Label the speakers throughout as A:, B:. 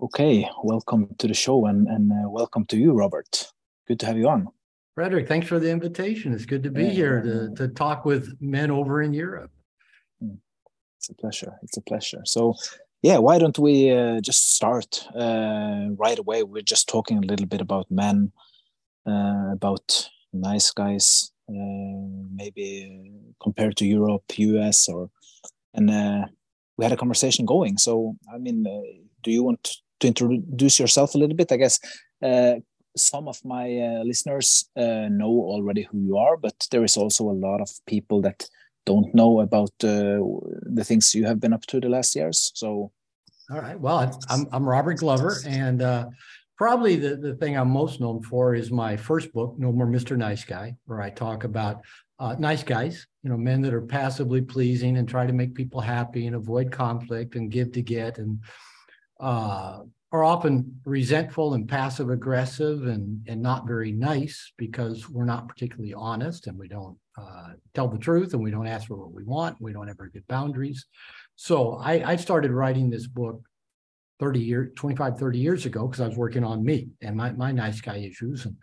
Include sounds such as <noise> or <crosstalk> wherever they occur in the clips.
A: Okay, welcome to the show and, and uh, welcome to you, Robert. Good to have you on.
B: Frederick, thanks for the invitation. It's good to be
A: Yeah,
B: here to, to talk with men over in Europe.
A: It's a pleasure. It's a pleasure. So, yeah, why don't we uh, just start uh, right away? We're just talking a little bit about men, uh, about nice guys, uh, maybe uh, compared to Europe, US, or and uh, we had a conversation going. So, I mean, uh, do you want to introduce yourself a little bit? I guess uh, some of my uh, listeners uh, know already who you are, but there is also a lot of people that don't know about the things you have been up to the last years. So,
B: All right. Well, I'm, I'm Robert Glover, and uh, probably the, the thing I'm most known for is my first book, No More Mr. Nice Guy, where I talk about uh, nice guys, you know, men that are passively pleasing and try to make people happy and avoid conflict and give to get and uh, are often resentful and passive aggressive and, and not very nice because we're not particularly honest and we don't uh, tell the truth and we don't ask for what we want. We don't have very good boundaries. So I, I started writing this book 30 years, 25, 30 years ago because I was working on me and my, my nice guy issues. And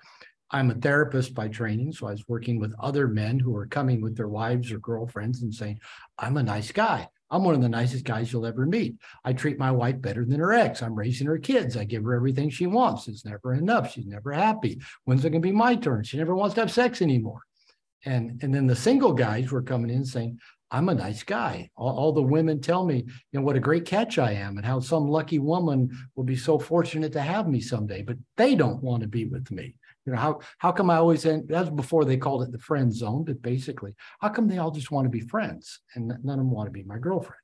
B: I'm a therapist by training. So I was working with other men who are coming with their wives or girlfriends and saying, I'm a nice guy. I'm one of the nicest guys you'll ever meet. I treat my wife better than her ex. I'm raising her kids. I give her everything she wants. It's never enough. She's never happy. When's it going to be my turn? She never wants to have sex anymore. And, and then the single guys were coming in saying, I'm a nice guy. All, all the women tell me, you know, what a great catch I am and how some lucky woman will be so fortunate to have me someday, but they don't want to be with me. You know, how, how come I always end, that's before they called it the friend zone, but basically, how come they all just want to be friends and none of them want to be my girlfriend?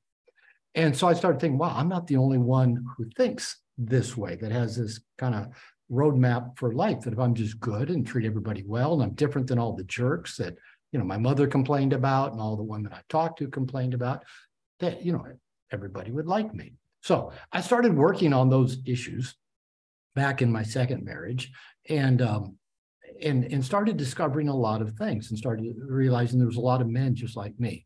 B: And so I started thinking, wow, I'm not the only one who thinks this way, that has this kind of roadmap for life, that if I'm just good and treat everybody well, and I'm different than all the jerks that, you know, my mother complained about and all the women I talked to complained about, that, you know, everybody would like me. So I started working on those issues back in my second marriage and um, and and started discovering a lot of things and started realizing there was a lot of men just like me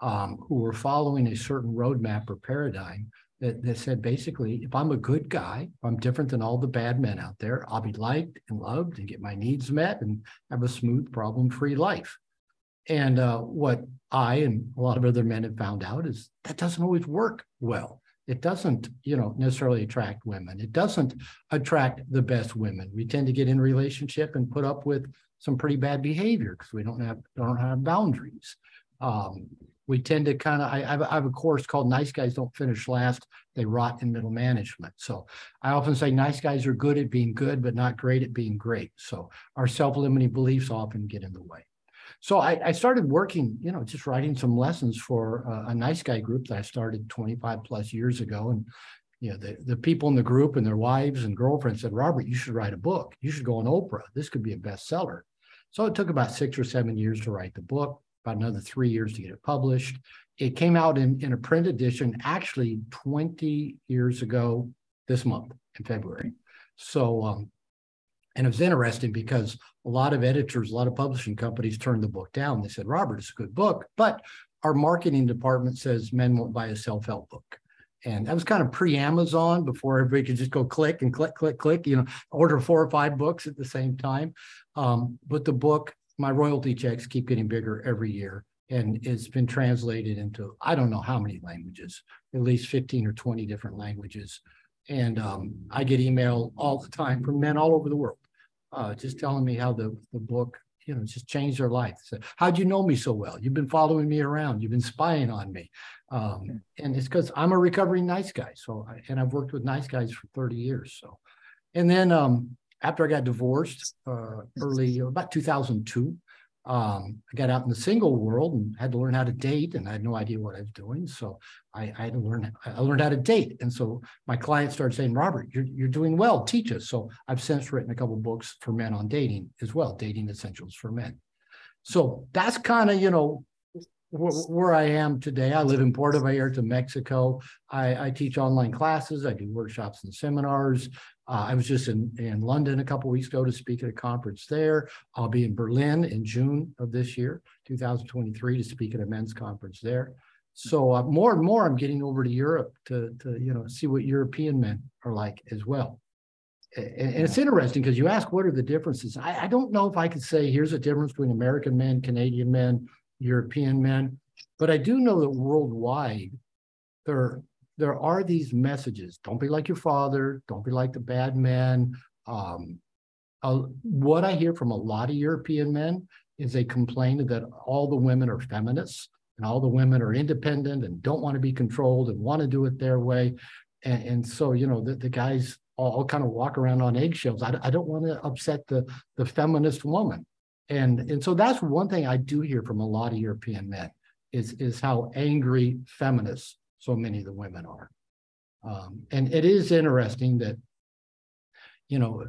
B: um, who were following a certain roadmap or paradigm that, that said basically if i'm a good guy if i'm different than all the bad men out there i'll be liked and loved and get my needs met and have a smooth problem-free life and uh, what i and a lot of other men have found out is that doesn't always work well. It doesn't you know necessarily attract women. It doesn't attract the best women. We tend to get in relationship and put up with some pretty bad behavior because we don't have don't have boundaries. Um, we tend to kind of I, I have- a course called nice guys don't finish last. They rot in middle management. So i often say nice guys are good at being good but not great at being great. So our self-limiting beliefs often get in the way so I, I started working, you know, just writing some lessons for a, a nice guy group that I started 25 plus years ago. And, you know, the, the people in the group and their wives and girlfriends said, Robert, you should write a book. You should go on Oprah. This could be a bestseller. So it took about six or seven years to write the book, about another three years to get it published. It came out in, in a print edition actually 20 years ago this month in February. So, um, and it was interesting because a lot of editors, a lot of publishing companies turned the book down. They said, Robert, it's a good book, but our marketing department says men won't buy a self help book. And that was kind of pre Amazon before everybody could just go click and click, click, click, you know, order four or five books at the same time. Um, but the book, my royalty checks keep getting bigger every year. And it's been translated into, I don't know how many languages, at least 15 or 20 different languages. And um, I get email all the time from men all over the world uh, just telling me how the, the book, you know, just changed their life. So, how'd you know me so well? You've been following me around. You've been spying on me. Um, and it's because I'm a recovering nice guy. So, I, and I've worked with nice guys for 30 years. So, and then um, after I got divorced, uh, early about 2002, um, I got out in the single world and had to learn how to date, and I had no idea what I was doing. So I, I had to learn. I learned how to date, and so my clients started saying, "Robert, you're you're doing well. Teach us." So I've since written a couple books for men on dating as well, dating essentials for men. So that's kind of you know where I am today. I live in Puerto Vallarta, Mexico. I, I teach online classes. I do workshops and seminars. Uh, I was just in, in London a couple weeks ago to speak at a conference there. I'll be in Berlin in June of this year, 2023, to speak at a men's conference there. So uh, more and more, I'm getting over to Europe to to you know see what European men are like as well. And, and it's interesting because you ask what are the differences. I, I don't know if I could say here's a difference between American men, Canadian men, European men, but I do know that worldwide there there are these messages. Don't be like your father. Don't be like the bad man. Um, uh, what I hear from a lot of European men is they complain that all the women are feminists and all the women are independent and don't want to be controlled and want to do it their way. And, and so, you know, the, the guys all, kind of walk around on eggshells. I, I don't want to upset the, the feminist woman. And, and so that's one thing I do hear from a lot of European men is, is how angry feminists so many of the women are. Um, and it is interesting that, you know,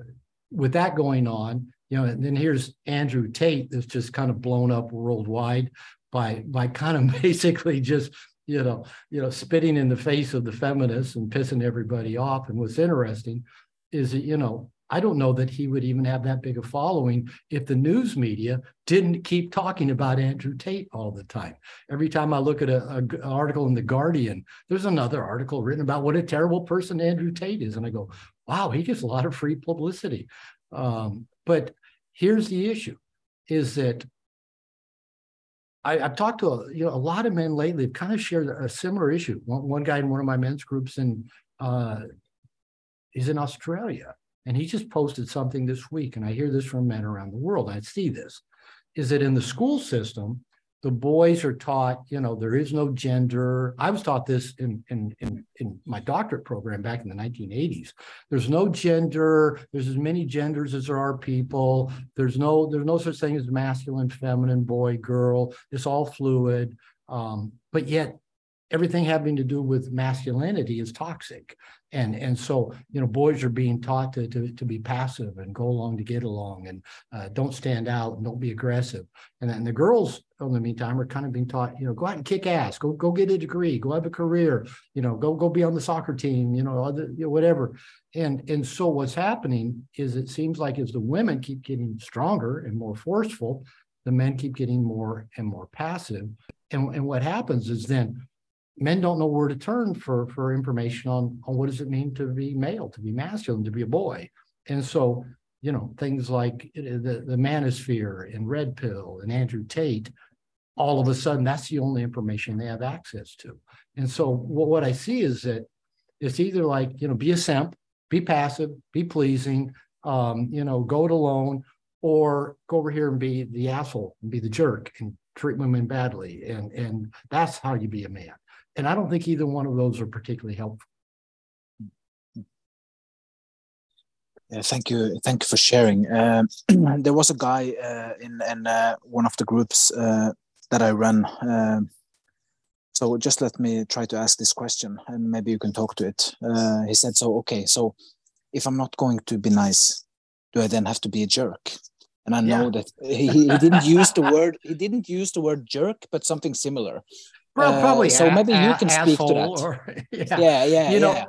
B: with that going on, you know, and then here's Andrew Tate that's just kind of blown up worldwide by by kind of <laughs> basically just you know you know spitting in the face of the feminists and pissing everybody off. And what's interesting is that you know I don't know that he would even have that big a following if the news media didn't keep talking about Andrew Tate all the time. Every time I look at an article in the Guardian, there's another article written about what a terrible person Andrew Tate is, and I go, wow, he gets a lot of free publicity. Um, but here's the issue: is that I, have talked to a, you know a lot of men lately have kind of shared a similar issue. One, one guy in one of my men's groups in uh, he's in Australia, and he just posted something this week, and I hear this from men around the world. I see this is that in the school system, the boys are taught, you know, there is no gender. I was taught this in, in, in, in, my doctorate program back in the 1980s. There's no gender. There's as many genders as there are people. There's no there's no such thing as masculine, feminine, boy, girl. It's all fluid. Um, but yet everything having to do with masculinity is toxic and and so you know boys are being taught to to, to be passive and go along to get along and uh, don't stand out and don't be aggressive. And then the girls in the meantime are kind of being taught you know go out and kick ass go go get a degree go have a career you know go go be on the soccer team you know, other, you know whatever. And and so what's happening is it seems like as the women keep getting stronger and more forceful the men keep getting more and more passive. And and what happens is then men don't know where to turn for for information on on what does it mean to be male, to be masculine, to be a boy. And so, you know, things like the the manosphere and red pill and Andrew Tate, all of a sudden that's the only information they have access to. And so what, what I see is that it's either like, you know, be a simp, be passive, be pleasing, um, you know, go it alone, or go over here and be the asshole and be the jerk and treat women badly. And and that's how you be a man. And I don't think either one of those are particularly helpful.
A: Yeah, thank you, thank you for sharing. Um, <clears throat> there was a guy uh, in in uh, one of the groups uh, that I run. Um, so just let me try to ask this question, and maybe you can talk to it. Uh, he said, "So okay, so if I'm not going to be nice, do I then have to be a jerk?" And I know yeah. that he, he didn't use the word he didn't use the word jerk, but something similar.
B: Well, probably. Uh,
A: so maybe you can speak to that. Or, <laughs> yeah. yeah, yeah,
B: you
A: know,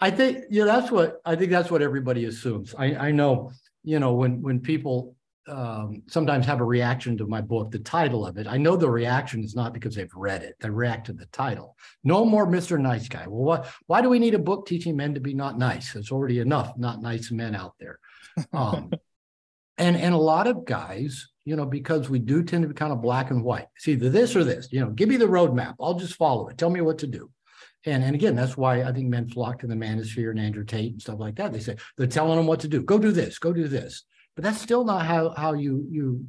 B: I think you know that's what I think that's what everybody assumes. I, I know, you know, when when people um, sometimes have a reaction to my book, the title of it. I know the reaction is not because they've read it; they react to the title. No more Mr. Nice Guy. Well, what? Why do we need a book teaching men to be not nice? There's already enough not nice men out there. Um, <laughs> and and a lot of guys you know, because we do tend to be kind of black and white. It's either this or this, you know, give me the roadmap. I'll just follow it. Tell me what to do. And, and again, that's why I think men flock to the manosphere and Andrew Tate and stuff like that. They say they're telling them what to do. Go do this, go do this. But that's still not how how you you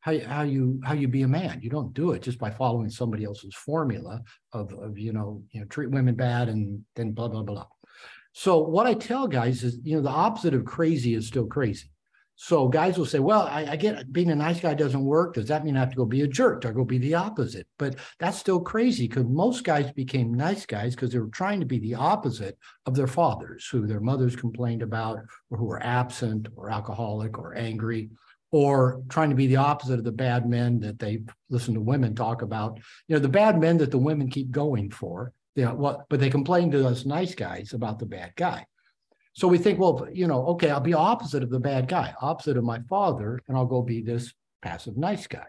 B: how, how you how you be a man. You don't do it just by following somebody else's formula of, of you know, you know, treat women bad and then blah blah blah. So what I tell guys is, you know, the opposite of crazy is still crazy. So guys will say, well, I, I, get being a nice guy doesn't work. Does that mean I have to go be a jerk? Do I go be the opposite? But that's still crazy because most guys became nice guys because they were trying to be the opposite of their fathers, who their mothers complained about, or who were absent, or alcoholic, or angry, or trying to be the opposite of the bad men that they listen to women talk about. You know, the bad men that the women keep going for. You know, what, but they complain to us nice guys about the bad guy. So we think, well, you know, okay, I'll be opposite of the bad guy, opposite of my father, and I'll go be this passive nice guy.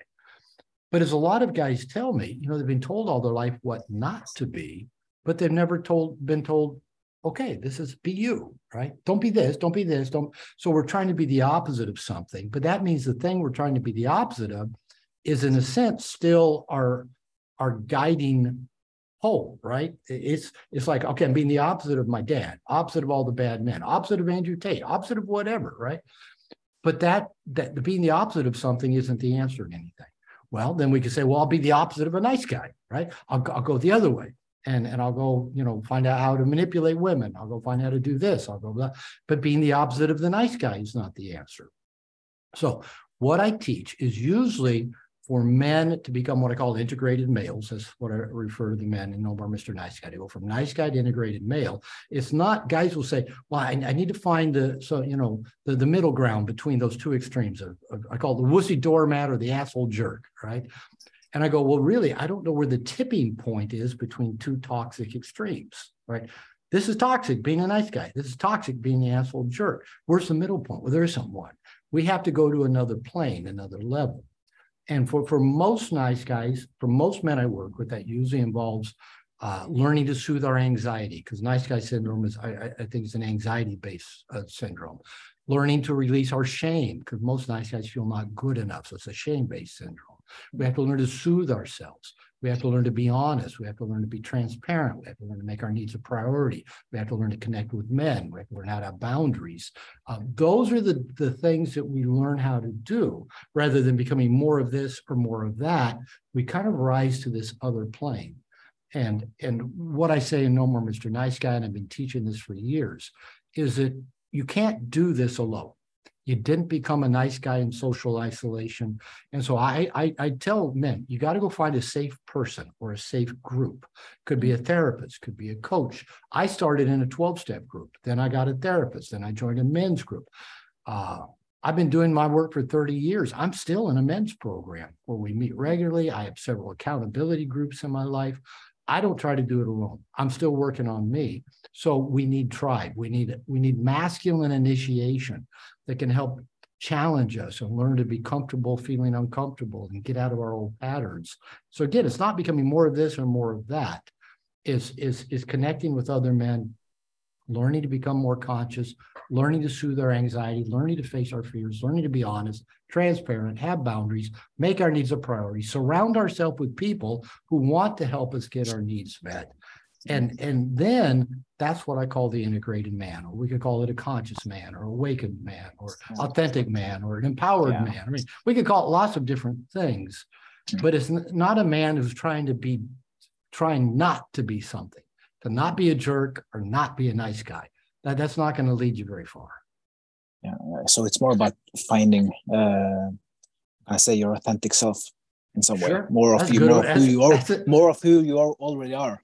B: But as a lot of guys tell me, you know, they've been told all their life what not to be, but they've never told been told, okay, this is be you, right? Don't be this, don't be this, don't. So we're trying to be the opposite of something, but that means the thing we're trying to be the opposite of is in a sense still our our guiding pole, right? It's it's like, okay, I'm being the opposite of my dad, opposite of all the bad men, opposite of Andrew Tate, opposite of whatever, right? But that that being the opposite of something isn't the answer to anything. Well, then we could say, well, I'll be the opposite of a nice guy, right? I'll, I'll go the other way and and I'll go, you know, find out how to manipulate women. I'll go find out how to do this. I'll go, blah. but being the opposite of the nice guy is not the answer. So what I teach is usually for men to become what I call integrated males. That's what I refer to the men in No More Mr. Nice Guy to go from nice guy to integrated male. It's not guys will say, well, I, I need to find the so you know the, the middle ground between those two extremes of, of I call it the wussy doormat or the asshole jerk, right? And I go, well, really, I don't know where the tipping point is between two toxic extremes, right? This is toxic being a nice guy. This is toxic being the asshole jerk. Where's the middle point? Well, there's someone. We have to go to another plane, another level. And for, for most nice guys, for most men I work with, that usually involves uh, learning to soothe our anxiety, because nice guy syndrome is, I, I think, it's an anxiety based uh, syndrome. Learning to release our shame, because most nice guys feel not good enough. So it's a shame based syndrome. We have to learn to soothe ourselves. We have to learn to be honest. We have to learn to be transparent. We have to learn to make our needs a priority. We have to learn to connect with men. We have to learn how to have boundaries. Um, those are the, the things that we learn how to do rather than becoming more of this or more of that. We kind of rise to this other plane. And, and what I say in No More Mr. Nice Guy, and I've been teaching this for years, is that you can't do this alone. You didn't become a nice guy in social isolation. And so I, I, I tell men, you got to go find a safe person or a safe group. Could be a therapist, could be a coach. I started in a 12 step group. Then I got a therapist. Then I joined a men's group. Uh, I've been doing my work for 30 years. I'm still in a men's program where we meet regularly. I have several accountability groups in my life. I don't try to do it alone. I'm still working on me. So we need tribe. We need we need masculine initiation that can help challenge us and learn to be comfortable feeling uncomfortable and get out of our old patterns. So again, it's not becoming more of this or more of that. Is is is connecting with other men, learning to become more conscious, learning to soothe our anxiety, learning to face our fears, learning to be honest, transparent, have boundaries, make our needs a priority, surround ourselves with people who want to help us get our needs met. And, and then that's what I call the integrated man, or we could call it a conscious man, or awakened man, or authentic man, or an empowered yeah. man. I mean, we could call it lots of different things, hmm. but it's not a man who's trying to be, trying not to be something, to not be a jerk or not be a nice guy that, that's not going to lead you very far.
A: Yeah. So it's more about finding, uh, I say, your authentic self in some sure. way. More of you, more of who you are, more of who you are already are.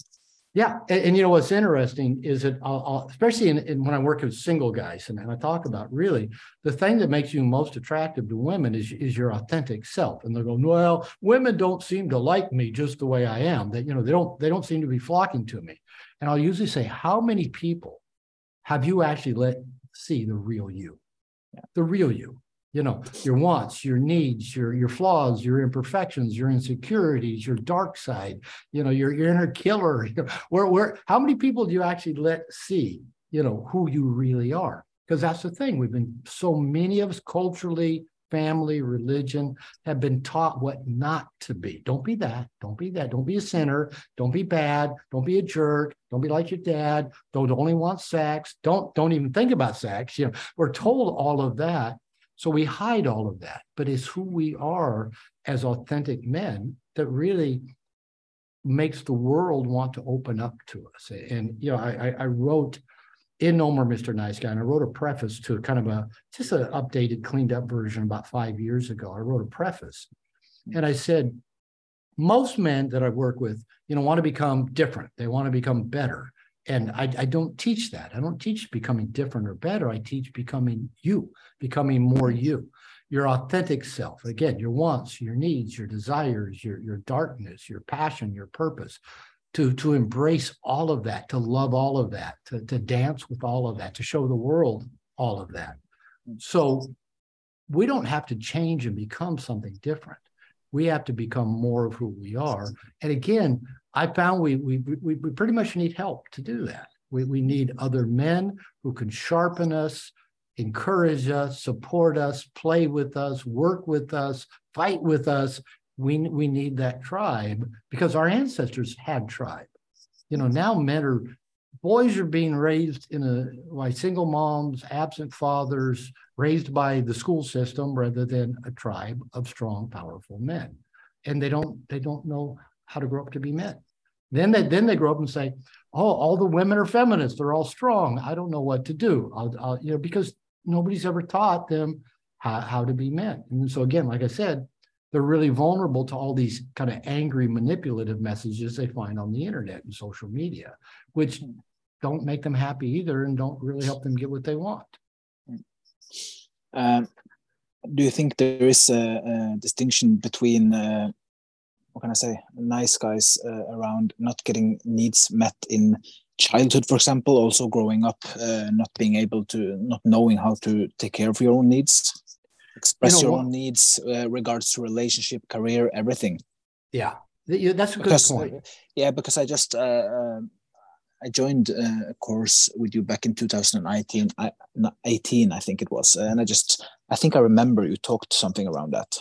B: Yeah, and, and, you know what's interesting is that I'll, I'll, especially in, in, when I work with single guys, and, and I talk about really the thing that makes you most attractive to women is is your authentic self. And they're going, well, women don't seem to like me just the way I am. That you know they don't they don't seem to be flocking to me. And I'll usually say, how many people have you actually let see the real you, the real you? You know, your wants, your needs, your your flaws, your imperfections, your insecurities, your dark side, you know, your, your inner killer. You <laughs> know, where, where, how many people do you actually let see, you know, who you really are? Because that's the thing. We've been so many of us culturally family, religion have been taught what not to be. Don't be that. Don't be that. Don't be a sinner. Don't be bad. Don't be a jerk. Don't be like your dad. Don't only want sex. Don't don't even think about sex. You know, we're told all of that. So we hide all of that. But it's who we are as authentic men that really makes the world want to open up to us. And you know, I, I wrote in No More Mr. Nice Guy. And I wrote a preface to kind of a just an updated, cleaned up version about five years ago. I wrote a preface and I said, most men that I work with, you know, want to become different. They want to become better. And I, I don't teach that. I don't teach becoming different or better. I teach becoming you, becoming more you, your authentic self. Again, your wants, your needs, your desires, your, your darkness, your passion, your purpose to to embrace all of that to love all of that to, to dance with all of that to show the world all of that so we don't have to change and become something different We have to become more of who we are. And again, I found we we we, pretty much need help to do that. We, we need other men who can sharpen us, encourage us, support us, play with us, work with us, fight with us. We, we need that tribe because our ancestors had tribe. You know, now men are, boys are being raised in a, by single moms, absent fathers, raised by the school system rather than a tribe of strong, powerful men. And they don't, they don't know how to grow up to be men. Then they then they grow up and say, "Oh, all the women are feminists. They're all strong. I don't know what to do." I'll, I'll you know because nobody's ever taught them how, how to be men. And so again, like I said, they're really vulnerable to all these kind of angry, manipulative messages they find on the internet and social media, which don't make them happy either and don't really help them get what they want.
A: Um, do you think there is a, a distinction between uh, what can I say, nice guys uh, around not getting needs met in childhood, for example, also growing up, uh, not being able to, not knowing how to take care of your own needs, express you know, your own needs, uh, regards to relationship, career, everything.
B: Yeah, that's a good because, point.
A: yeah, because I just uh, um, I joined uh, a course with you back in 2019, I, 18, I think it was, and I just I think I remember you talked something around that.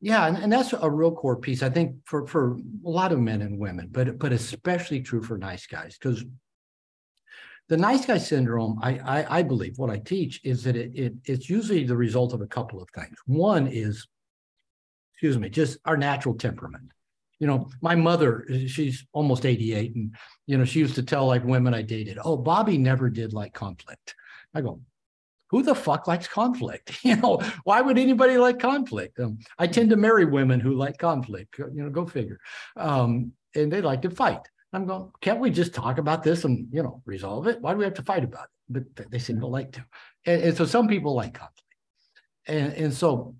B: Yeah, and, and that's a real core piece, I think, for for a lot of men and women, but but especially true for nice guys, because the nice guy syndrome, I, I, I believe what I teach is that it, it it's usually the result of a couple of things. One is, excuse me, just our natural temperament. You know, my mother, she's almost 88, and you know, she used to tell like women I dated, oh, Bobby never did like conflict. I go, who the fuck likes conflict? <laughs> You know, why would anybody like conflict? Um, I tend to marry women who like conflict. You know, go figure. Um, and they like to fight. I'm going, can't we just talk about this and you know resolve it? Why do we have to fight about it? But they seem to like to. And, and so some people like conflict, and and so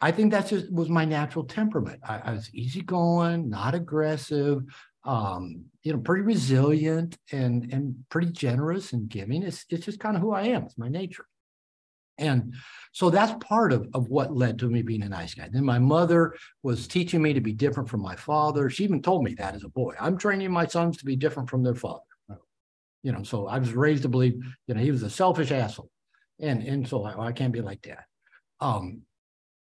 B: I think that's just was my natural temperament. I, I was easygoing, not aggressive, um, you know, pretty resilient and and pretty generous and giving. It's it's just kind of who I am. It's my nature. And so that's part of, of what led to me being a nice guy. Then my mother was teaching me to be different from my father. She even told me that as a boy. I'm training my sons to be different from their father. You know, so I was raised to believe, you know, he was a selfish asshole. And, and so I, I can't be like that. Um,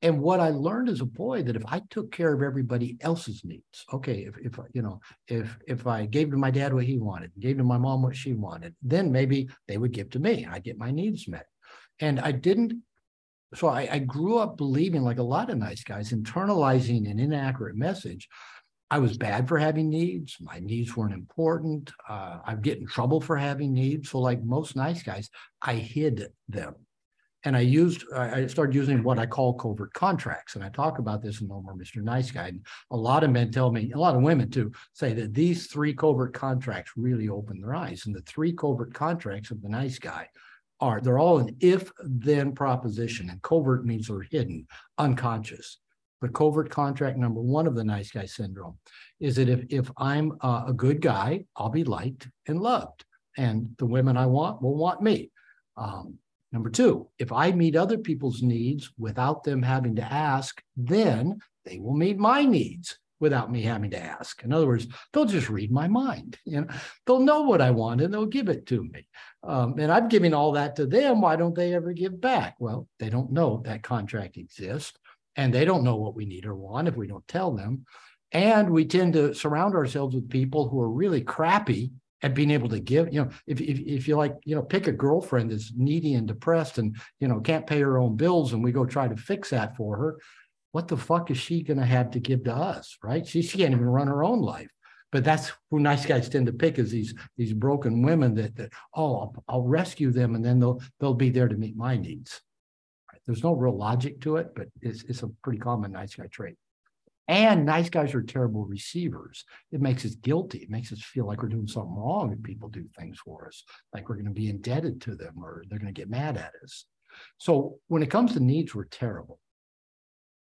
B: and what I learned as a boy that if I took care of everybody else's needs, okay, if, if you know, if if I gave to my dad what he wanted, gave to my mom what she wanted, then maybe they would give to me. I'd get my needs met. And I didn't, so I, I grew up believing, like a lot of nice guys, internalizing an inaccurate message. I was bad for having needs. My needs weren't important. Uh, I'd get in trouble for having needs. So, like most nice guys, I hid them. And I used, I started using what I call covert contracts. And I talk about this in No More Mr. Nice Guy. And a lot of men tell me, a lot of women too, say that these three covert contracts really open their eyes. And the three covert contracts of the nice guy are. They're all an if then proposition, and covert means they're hidden, unconscious. But covert contract number one of the nice guy syndrome is that if, if I'm uh, a good guy, I'll be liked and loved. And the women I want will want me. Um, number two, if I meet other people's needs without them having to ask, then they will meet my needs without me having to ask. In other words, they'll just read my mind. You know, they'll know what I want and they'll give it to me. Um, and I'm giving all that to them. Why don't they ever give back? Well, they don't know that contract exists, and they don't know what we need or want if we don't tell them. And we tend to surround ourselves with people who are really crappy at being able to give. You know, if if, if you like, you know, pick a girlfriend that's needy and depressed and you know can't pay her own bills, and we go try to fix that for her what the fuck is she going to have to give to us, right? She, she can't even run her own life. But that's who nice guys tend to pick is these these broken women that that oh I'll, I'll rescue them and then they'll they'll be there to meet my needs. Right? There's no real logic to it, but it's it's a pretty common nice guy trait. And nice guys are terrible receivers. It makes us guilty. It makes us feel like we're doing something wrong if people do things for us, like we're going to be indebted to them or they're going to get mad at us. So when it comes to needs, we're terrible.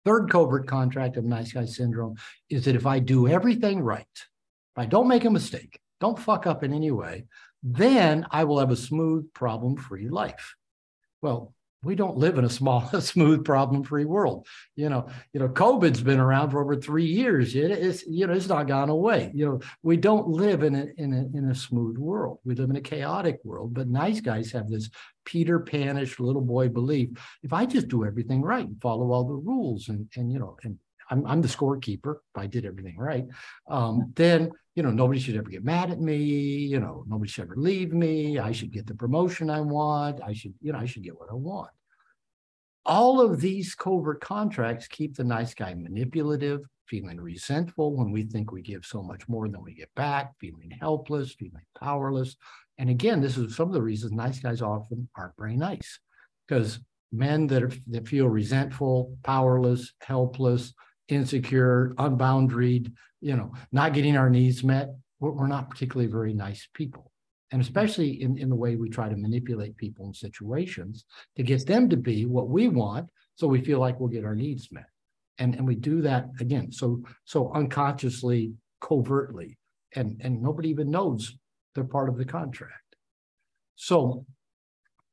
B: Third covert contract of nice guy syndrome is that if I do everything right, if I don't make a mistake, don't fuck up in any way, then I will have a smooth, problem free life. Well, we don't live in a small, <laughs> smooth, problem-free world. You know, you know, COVID's been around for over three years. It, it's you know, it's not gone away. You know, we don't live in a in a in a smooth world. We live in a chaotic world. But nice guys have this Peter Panish little boy belief: if I just do everything right and follow all the rules, and and you know, and I'm, I'm the scorekeeper. If I did everything right, um, then you know nobody should ever get mad at me. You know nobody should ever leave me. I should get the promotion I want. I should you know I should get what I want. All of these covert contracts keep the nice guy manipulative, feeling resentful when we think we give so much more than we get back, feeling helpless, feeling powerless. And again, this is some of the reasons nice guys often aren't very nice because men that, are, that feel resentful, powerless, helpless, insecure, unboundaried, you know, not getting our needs met, we're, we're not particularly very nice people. And mm-hmm. especially in, in the way we try to manipulate people in situations to get them to be what we want so we feel like we'll get our needs met. And, and we do that again, so so unconsciously, covertly, and, and nobody even knows they're part of the contract. So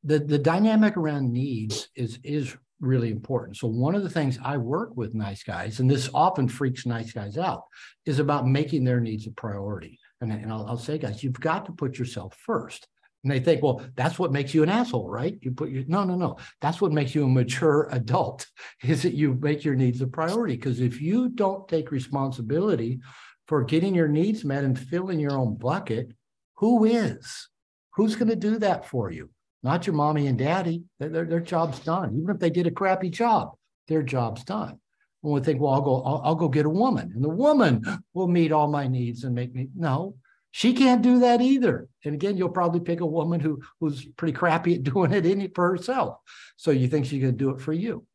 B: the, the dynamic around needs is is really important. So one of the things I work with nice guys, and this often freaks nice guys out, is about making their needs a priority. And, and I'll, I'll say, guys, you've got to put yourself first. And they think, well, that's what makes you an asshole, right? You put your no, no, no. That's what makes you a mature <laughs> adult, is that you make your needs a priority. Because if you don't take responsibility for getting your needs met and filling your own bucket, who is? Who's going to do that for you? Not your mommy and daddy. Their, their job's done. Even if they did a crappy job, their job's done. When we think, well, I'll go, I'll, I'll go get a woman, and the woman will meet all my needs and make me. No, she can't do that either. And again, you'll probably pick a woman who who's pretty crappy at <laughs> doing it any for herself. So you think she's going to do it for you.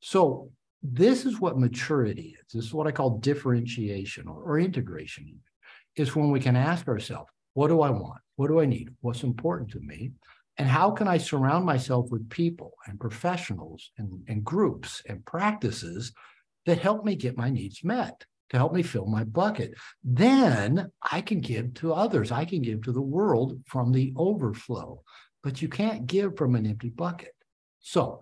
B: So this is what maturity is. This is what I call differentiation or, or integration. Is when we can ask ourselves, what do I want? What do I need? What's important to me? And how can I surround myself with people and professionals and, and groups and practices that help me get my needs met, to help me fill my bucket? Then I can give to others. I can give to the world from the overflow. But you can't give from an empty bucket. So,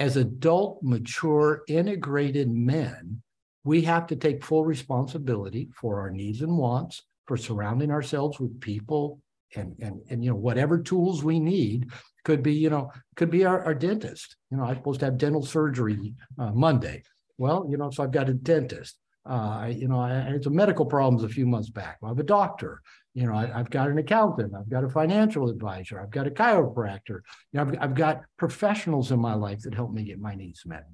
B: as adult, mature, integrated men, we have to take full responsibility for our needs and wants, for surrounding ourselves with people, and and and you know whatever tools we need could be you know could be our, our dentist. You know i'm supposed to have dental surgery uh, monday. Well you know so i've got a dentist. Uh, you know i had some medical problems a few months back. Well, i have a doctor. You know I, have got an accountant. I've got a financial advisor. I've got a chiropractor. You know I've, I've got professionals in my life that help me get my needs met.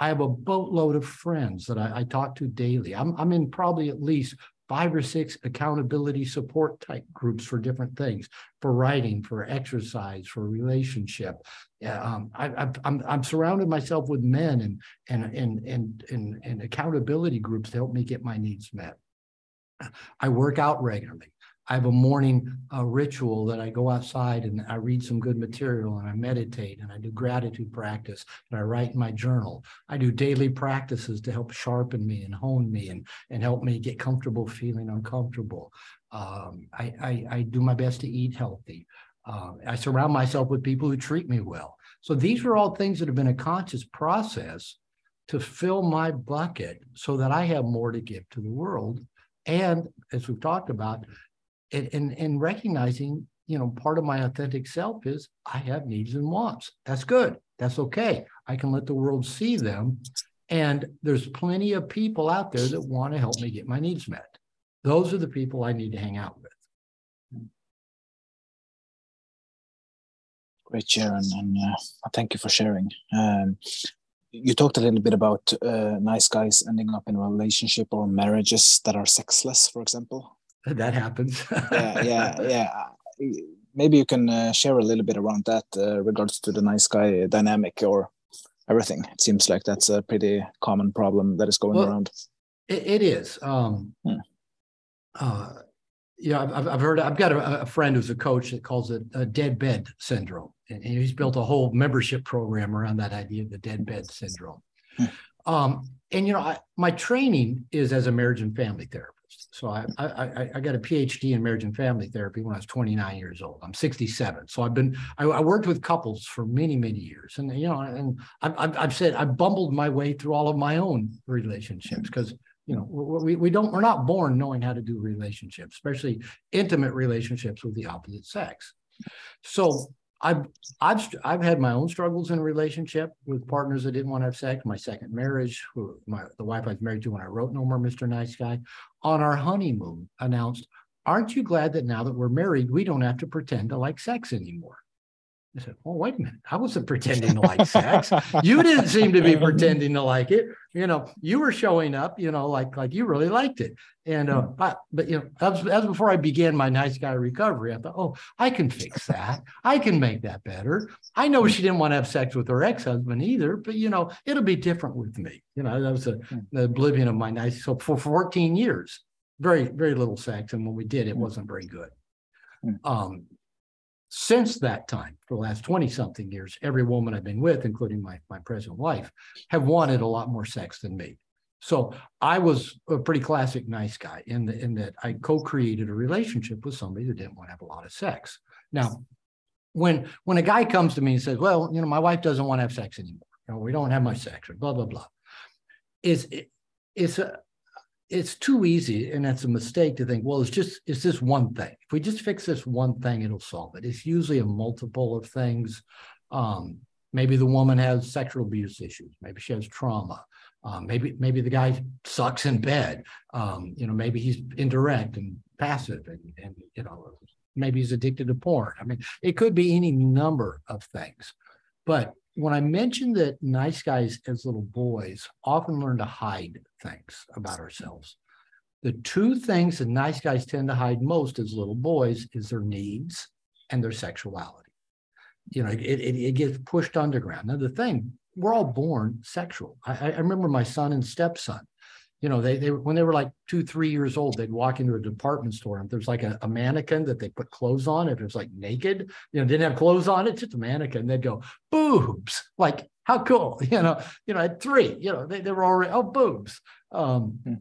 B: I have a boatload of friends that I, I, talk to daily. I'm, I'm in probably at least five or six accountability support type groups for different things for writing for exercise for relationship. Um, I, am I'm, I'm surrounded myself with men and and, and and and and accountability groups to help me get my needs met. I work out regularly I have a morning uh, ritual that I go outside and I read some good material and I meditate and I do gratitude practice and I write in my journal. I do daily practices to help sharpen me and hone me and, and help me get comfortable feeling uncomfortable. Um, I, I, I, do my best to eat healthy. Uh, I surround myself with people who treat me well. So these are all things that have been a conscious process to fill my bucket so that I have more to give to the world. And as we've talked about, and, and, and recognizing, you know, part of my authentic self is I have needs and wants. That's good. That's okay. I can let the world see them. And there's plenty of people out there that want to help me get my needs met. Those are the people I need to hang out with.
A: Great, Sharon, and uh, thank you for sharing. Um, you talked a little bit about uh, nice guys ending up in relationship or marriages that are sexless, for example. <laughs>
B: that happens.
A: yeah, <laughs> yeah, yeah. Maybe you can uh, share a little bit around that uh, regards to the nice guy dynamic or everything. It seems like that's a pretty common problem that is going well, around.
B: it, it is. Um, hmm. uh, yeah, I've, I've heard. I've got a, a, friend who's a coach that calls it a dead bed syndrome, and he's built a whole membership program around that idea of the dead bed syndrome. Hmm. Um, and you know, I, my training is as a marriage and family therapist. So I, I, I got a PhD in marriage and family therapy when I was 29 years old. I'm 67. So I've been, I, I worked with couples for many, many years. And, you know, and I've, I've said I bumbled my way through all of my own relationships because, you know, we, we don't, we're not born knowing how to do relationships, especially intimate relationships with the opposite sex. So I've I've I've had my own struggles in a relationship with partners that didn't want to have sex. My second marriage, who my the wife I was married to when I wrote No More Mr. Nice Guy, on our honeymoon announced, "Aren't you glad that now that we're married, we don't have to pretend to like sex anymore?" I said, "Well, wait a minute. I wasn't pretending to like sex. <laughs> You didn't seem to be pretending to like it. You know, you were showing up. You know, like like you really liked it. And uh, I, but you know, as, as before I began my nice guy recovery, I thought, oh, I can fix that. I can make that better. I know she didn't want to have sex with her ex husband either, but you know, it'll be different with me. You know, that was a, hmm. the oblivion of my nice. So for 14 years, very very little sex, and when we did, it hmm. wasn't very good. Hmm. Um, since that time, for the last 20 something years, every woman I've been with, including my, my present wife, have wanted a lot more sex than me. So I was a pretty classic nice guy in, the, in that I co-created a relationship with somebody that didn't want to have a lot of sex. Now, when when a guy comes to me and says, "Well, you know, my wife doesn't want to have sex anymore. You know, we don't have much sex," or blah blah blah, it's it's a it's too easy and that's a mistake to think well it's just it's this one thing. If we just fix this one thing it'll solve it. It's usually a multiple of things. Um, maybe the woman has sexual abuse issues. Maybe she has trauma. Um, maybe maybe the guy sucks in bed. Um, you know maybe he's indirect and passive and, and you know maybe he's addicted to porn. I mean it could be any number of things. But when I mentioned that nice guys as little boys often learn to hide things about ourselves, the two things that nice guys tend to hide most as little boys is their needs and their sexuality. You know, it, it, it gets pushed underground. Now, the thing, we're all born sexual. I, I remember my son and stepson you know, they they when they were like two, three years old, they'd walk into a department store and there's like a, a, mannequin that they put clothes on. If it was like naked, you know, didn't have clothes on, it's just a mannequin. They'd go, boobs. Like, how cool. <laughs> You know, you know, at three, you know, they, they were already, oh, boobs. Um, hmm.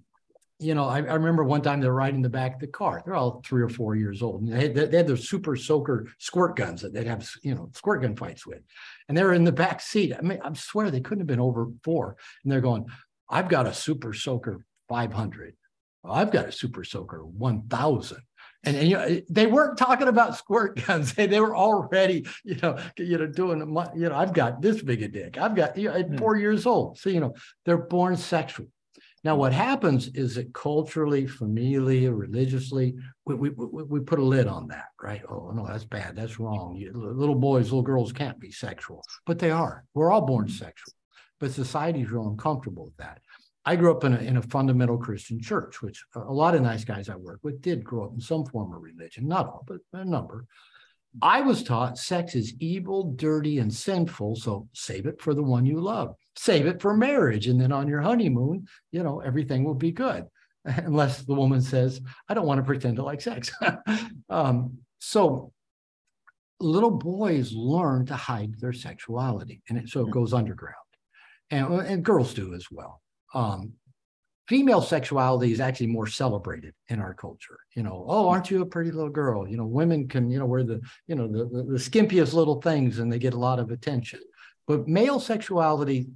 B: you know, I, I, remember one time they were riding the back of the car. They're all three or four years old. And they had, they had their super soaker squirt guns that they'd have, you know, squirt gun fights with. And they were in the back seat. I mean, I swear they couldn't have been over four. And they're going, I've got a Super Soaker 500. I've got a Super Soaker 1000. And, and, you know they weren't talking about squirt guns. <laughs> They, they were already you know you know doing you know I've got this big a dick. I've got you know at hmm. four years old. So you know they're born sexual. Now what happens is that culturally, familially, religiously, we, we, we, we put a lid on that, right? Oh no, that's bad. That's wrong. You, little boys, little girls can't be sexual, but they are. We're all born sexual but society's real uncomfortable with that. I grew up in a, in a fundamental Christian church, which a lot of nice guys I work with did grow up in some form of religion, not all, but a number. I was taught sex is evil, dirty, and sinful. So save it for the one you love. Save it for marriage. And then on your honeymoon, you know, everything will be good. <laughs> Unless the woman says, I don't want to pretend to like sex. <laughs> um, so little boys learn to hide their sexuality. And it, so it goes underground and, uh, and girls do as well. Um, female sexuality is actually more celebrated in our culture. You know, oh, hmm. aren't you a pretty little girl? You know, women can, you know, wear the, you know, the, the, the skimpiest little things and they get a lot of attention. But male sexuality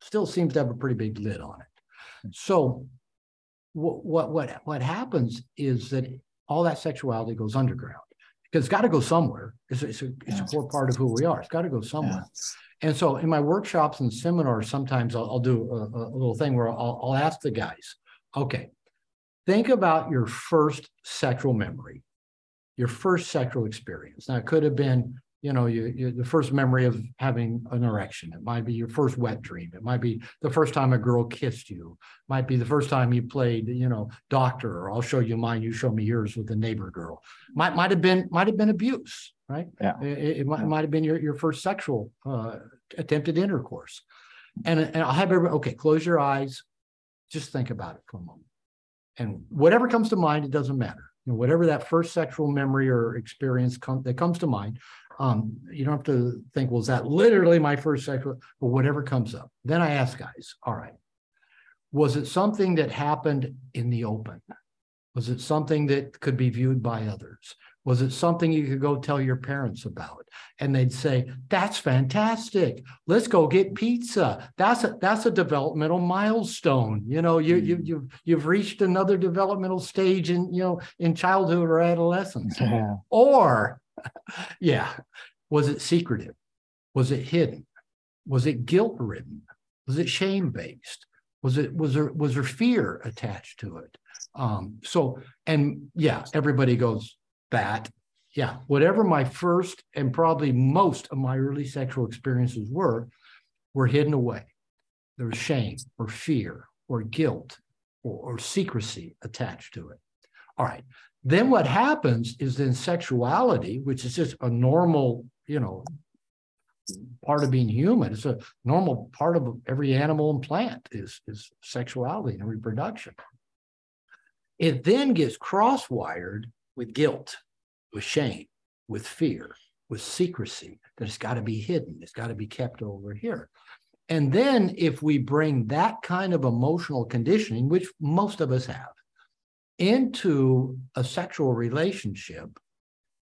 B: still seems to have a pretty big lid on it. Hmm. So what what what, what happens is that all that sexuality goes underground because it's got to go somewhere. It's, it's, a, it's yeah. a core part of who we are. It's got to go somewhere. Yeah. And so in my workshops and seminars, sometimes I'll, I'll do a, a, little thing where I'll, I'll ask the guys, okay, think about your first sexual memory, your first sexual experience. Now, it could have been, you know, you, you, the first memory of having an erection. It might be your first wet dream. It might be the first time a girl kissed you. It might be the first time you played, you know, doctor. Or I'll show you mine. You show me yours with the neighbor girl. Might might have been might have been abuse right?
A: Yeah.
B: It, it, might, it might have been your, your first sexual uh, attempted intercourse. And, and I'll have everybody, okay, close your eyes, just think about it for a moment. And whatever comes to mind, it doesn't matter. You know, whatever that first sexual memory or experience com- that comes to mind, um, you don't have to think, well, is that literally my first sexual, but whatever comes up. Then I ask guys, all right, was it something that happened in the open? Was it something that could be viewed by others? Was it something you could go tell your parents about? And they'd say, "That's fantastic. Let's go get pizza. That's a that's a developmental milestone. You know, you you mm. you've you've reached another developmental stage in you know in childhood or adolescence." Yeah. <laughs> Or, <laughs> yeah, was it secretive? Was it hidden? Was it guilt ridden? Was it shame based? Was it was there was there fear attached to it? Um, so and yeah, everybody goes that. Yeah, whatever my first and probably most of my early sexual experiences were, were hidden away. There was shame or fear or guilt or, or secrecy attached to it. All right. Then what happens is then sexuality, which is just a normal, you know, part of being human. It's a normal part of every animal and plant is, is sexuality and reproduction. It then gets cross-wired with guilt, with shame, with fear, with secrecy, that it's got to be hidden, it's got to be kept over here. And then if we bring that kind of emotional conditioning, which most of us have, into a sexual relationship,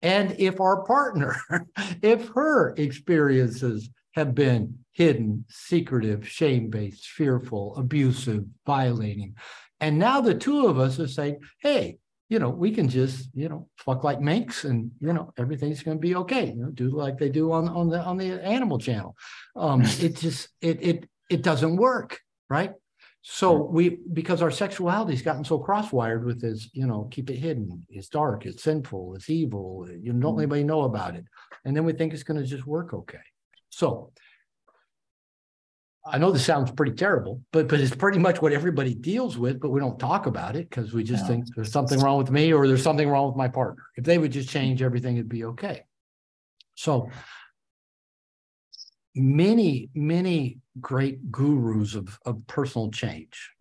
B: and if our partner, <laughs> if her experiences have been hidden, secretive, shame based, fearful, abusive, violating, and now the two of us are saying, hey, you know, we can just, you know, fuck like minks and, you know, everything's going to be okay. You know, do like they do on, on the, on the animal channel. Um, <laughs> it just, it, it, it doesn't work. Right. So we, because our sexuality's gotten so cross-wired with this, you know, keep it hidden. It's dark, it's sinful, it's evil. You don't let mm-hmm. anybody know about it. And then we think it's going to just work okay. So I know this sounds pretty terrible, but but it's pretty much what everybody deals with, but we don't talk about it because we just yeah. think there's something wrong with me or there's something wrong with my partner. If they would just change everything, it'd be okay. So many, many great gurus of, of personal change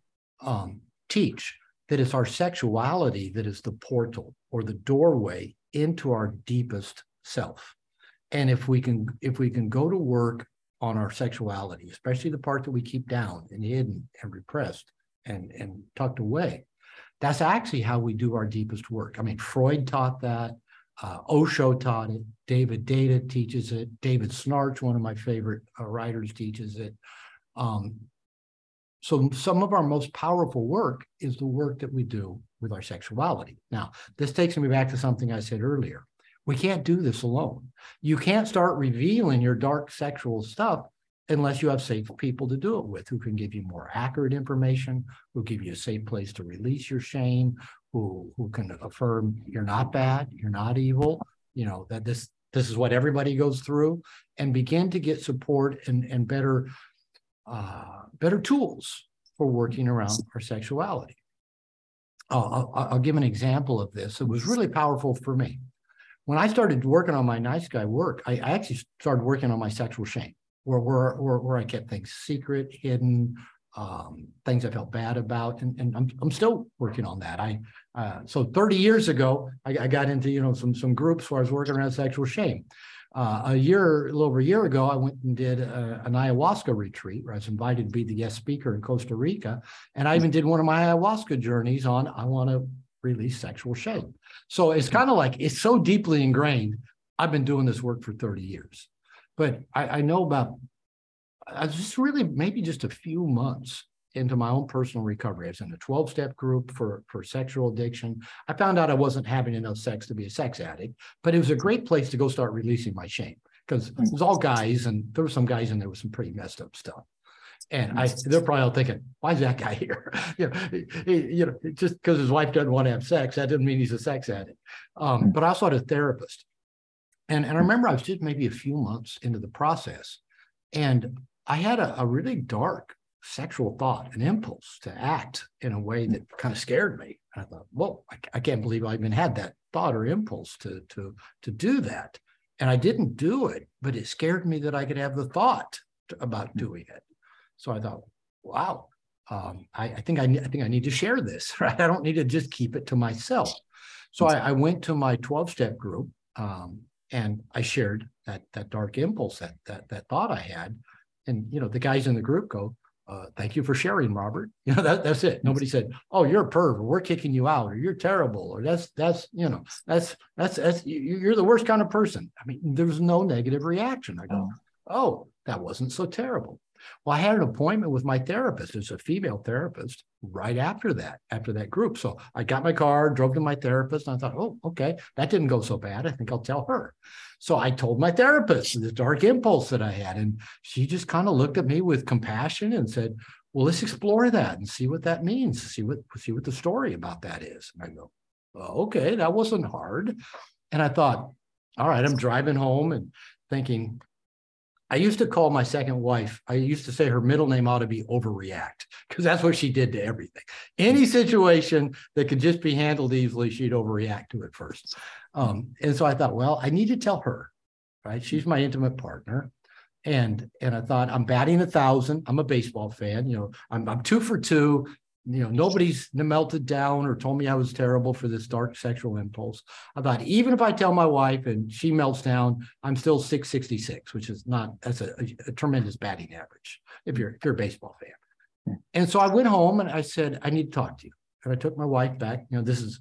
B: um, teach that it's our sexuality that is the portal or the doorway into our deepest self. And if we can, if we can go to work on our sexuality, especially the part that we keep down and hidden and repressed and, and tucked away, that's actually how we do our deepest work. I mean, Freud taught that. Uh, Osho taught it. David Deida teaches it. David Schnarch, one of my favorite uh, writers, teaches it. Um, so some of our most powerful work is the work that we do with our sexuality. Now, this takes me back to something I said earlier. We can't do this alone. You can't start revealing your dark sexual stuff unless you have safe people to do it with who can give you more accurate information, who give you a safe place to release your shame, who who can affirm you're not bad, you're not evil, you know, that this this is what everybody goes through, and begin to get support and, and better uh, better tools for working around our sexuality. I'll, I'll, I'll give an example of this. It was really powerful for me. When I started working on my nice guy work, I, I actually started working on my sexual shame where, where, where, where I kept things secret, hidden, um, things I felt bad about, and, and I'm, I'm still working on that. I uh, so 30 years ago, I, I, got into you know some some groups where I was working around sexual shame. Uh, a year, a little over a year ago, I went and did a, an ayahuasca retreat where I was invited to be the guest speaker in Costa Rica, and I even did one of my ayahuasca journeys on I want to release sexual shame. So it's kind of like it's so deeply ingrained. I've been doing this work for 30 years. But I, I know about, I was just really maybe just a few months into my own personal recovery. I was in a 12 step group for, for sexual addiction. I found out I wasn't having enough sex to be a sex addict, but it was a great place to go start releasing my shame because it was all guys and there were some guys in there with some pretty messed up stuff. And I, they're probably all thinking, why is that guy <laughs> here? <laughs> you know, he, you know, just because his wife doesn't want to have sex, that doesn't mean he's a sex addict. Um, hmm. but I also had a therapist and, and I remember I was just maybe a few months into the process, and I had a, a really dark sexual thought, an impulse to act in a way that kind of scared me. And I thought, whoa, I, I can't believe I even had that thought or impulse to to to do that. And I didn't do it, but it scared me that I could have the thought about doing it. So I thought, wow, um, I, I, think I, I think I need to share this, <laughs> right? I don't need to just keep it to myself. So I, I went to my 12 step group um, and I shared that that dark impulse, that that that thought I had, and you know the guys in the group go, uh, thank you for sharing, Robert. <laughs> You know, that, that's it. Nobody said, oh, you're a perv, or we're kicking you out, or you're terrible, or that's, that's, you know, that's, that's, that's, you're the worst kind of person. I mean, there was no negative reaction. I go, oh, that wasn't so terrible. Well, I had an appointment with my therapist. It's a female therapist right after that, after that group. So I got my car, drove to my therapist, and I thought, oh, okay, that didn't go so bad. I think I'll tell her. So I told my therapist the dark impulse that I had. And she just kind of looked at me with compassion and said, well, let's explore that and see what that means, see what see what the story about that is. And I go, oh, okay, that wasn't hard. And I thought, all right, I'm driving home and thinking, I used to call my second wife, I used to say her middle name ought to be overreact because that's what she did to everything. Any situation that could just be handled easily, she'd overreact to it first. Um, and so I thought, well, I need to tell her, right? She's my intimate partner. And and I thought I'm batting a thousand. I'm a baseball fan. You know, I'm I'm two for two you know, nobody's melted down or told me I was terrible for this dark sexual impulse. I thought even if I tell my wife and she melts down, I'm still 666, which is not that's a, a, a tremendous batting average if you're if you're a baseball fan. Hmm. And so I went home and I said, I need to talk to you. And I took my wife back. You know, this is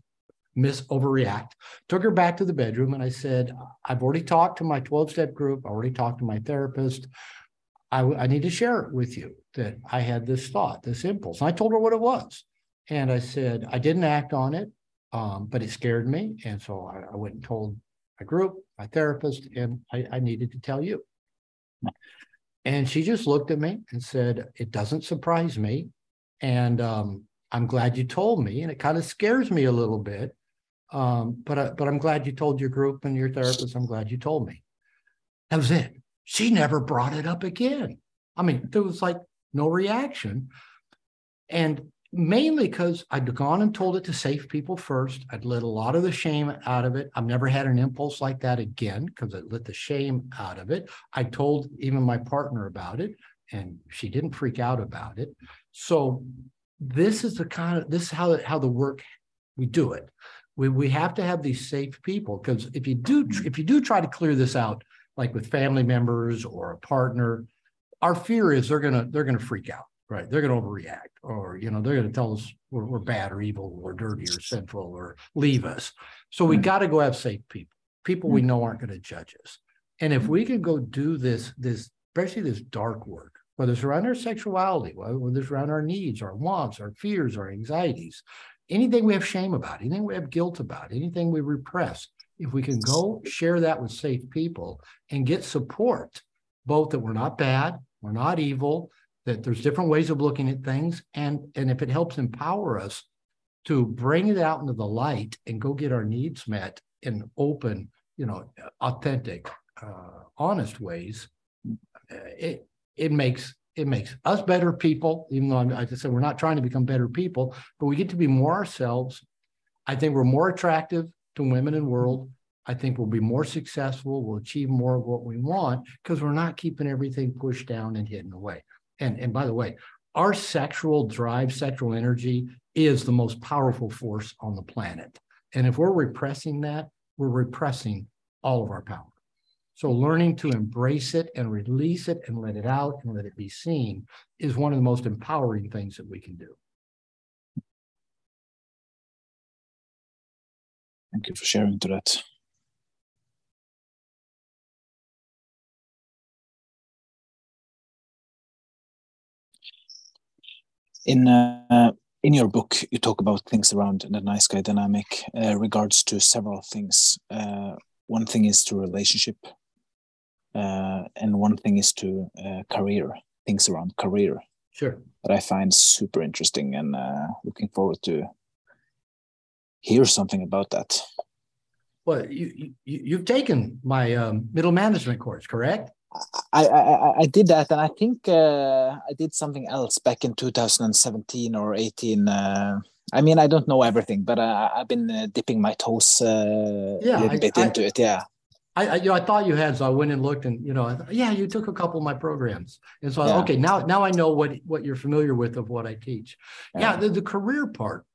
B: miss overreact. Took her back to the bedroom and I said, I've already talked to my 12 step group. I already talked to my therapist. I, I need to share it with you that I had this thought, this impulse. And I told her what it was. And I said, I didn't act on it, um, but it scared me. And so I, I, went and told my group, my therapist, and I, I needed to tell you. And she just looked at me and said, It doesn't surprise me. And um, I'm glad you told me. And it kind of scares me a little bit. Um, but, but I'm glad you told your group and your therapist. I'm glad you told me. That was it. She never brought it up again. I mean, there was like no reaction. And mainly because I'd gone and told it to safe people first. I'd let a lot of the shame out of it. I've never had an impulse like that again because I let the shame out of it. I told even my partner about it, and she didn't freak out about it. So this is the kind of this is how how the work we do it. We we have to have these safe people because if you do if you do try to clear this out, like with family members or a partner, our fear is they're gonna they're gonna freak out, right? They're gonna overreact, or you know they're gonna tell us we're, we're bad or evil or dirty or sinful or leave us. So we mm-hmm. got to go have safe people, people we mm. know aren't going to judge us. And if we can go do this this especially this dark work, whether it's around our sexuality, whether it's around our needs, our wants, our fears, our anxieties, anything we have shame about, anything we have guilt about, anything we repress, if we can go share that with safe people and get support, both that we're not bad, we're not evil, that there's different ways of looking at things, and and if it helps empower us to bring it out into the light and go get our needs met in open, you know, authentic, uh, honest ways, it it makes it makes us better people. Even though I'm, I just said we're not trying to become better people, but we get to be more ourselves. I think we're more attractive to women in world. I think we'll be more successful. We'll achieve more of what we want because we're not keeping everything pushed down and hidden away. And, and by the way, our sexual drive, sexual energy is the most powerful force on the planet. And if we're repressing that, we're repressing all of our power. So learning to embrace it and release it and let it out and let it be seen is one of the most empowering things that we can do.
A: Thank you for sharing to that. In uh, in your book, you talk about things around the nice guy dynamic, uh, regards to several things. Uh, one thing is to relationship, uh, and one thing is to uh, career. Things around career.
B: Sure.
A: That I find super interesting and uh, looking forward to hear something about that.
B: Well, you, you have taken my um, middle management course, correct?
A: I, I I did that, and I think uh, I did something else back in 2017 or 18. Uh, I mean, I don't know everything, but uh, I've been uh, dipping my toes uh, yeah, a little I, bit I, into it. Yeah.
B: I, I, you know, I thought you had, so I went and looked, and you know, thought, yeah, you took a couple of my programs, and so yeah. okay, now now I know what what you're familiar with of what I teach. Yeah, yeah the, the career part.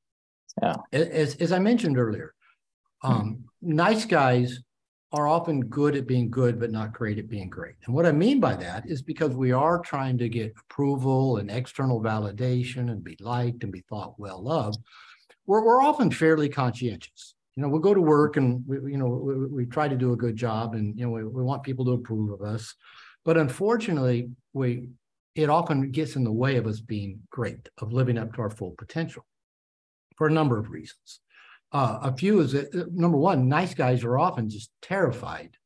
B: As as I mentioned earlier, um, nice guys are often good at being good, but not great at being great. And what I mean by that is because we are trying to get approval and external validation and be liked and be thought well of, we're, we're often fairly conscientious. You know, we'll go to work and we, you know, we, we try to do a good job and, you know, we, we want people to approve of us. But unfortunately, we, it often gets in the way of us being great, of living up to our full potential for a number of reasons. Uh, a few is that uh, number one, nice guys are often just terrified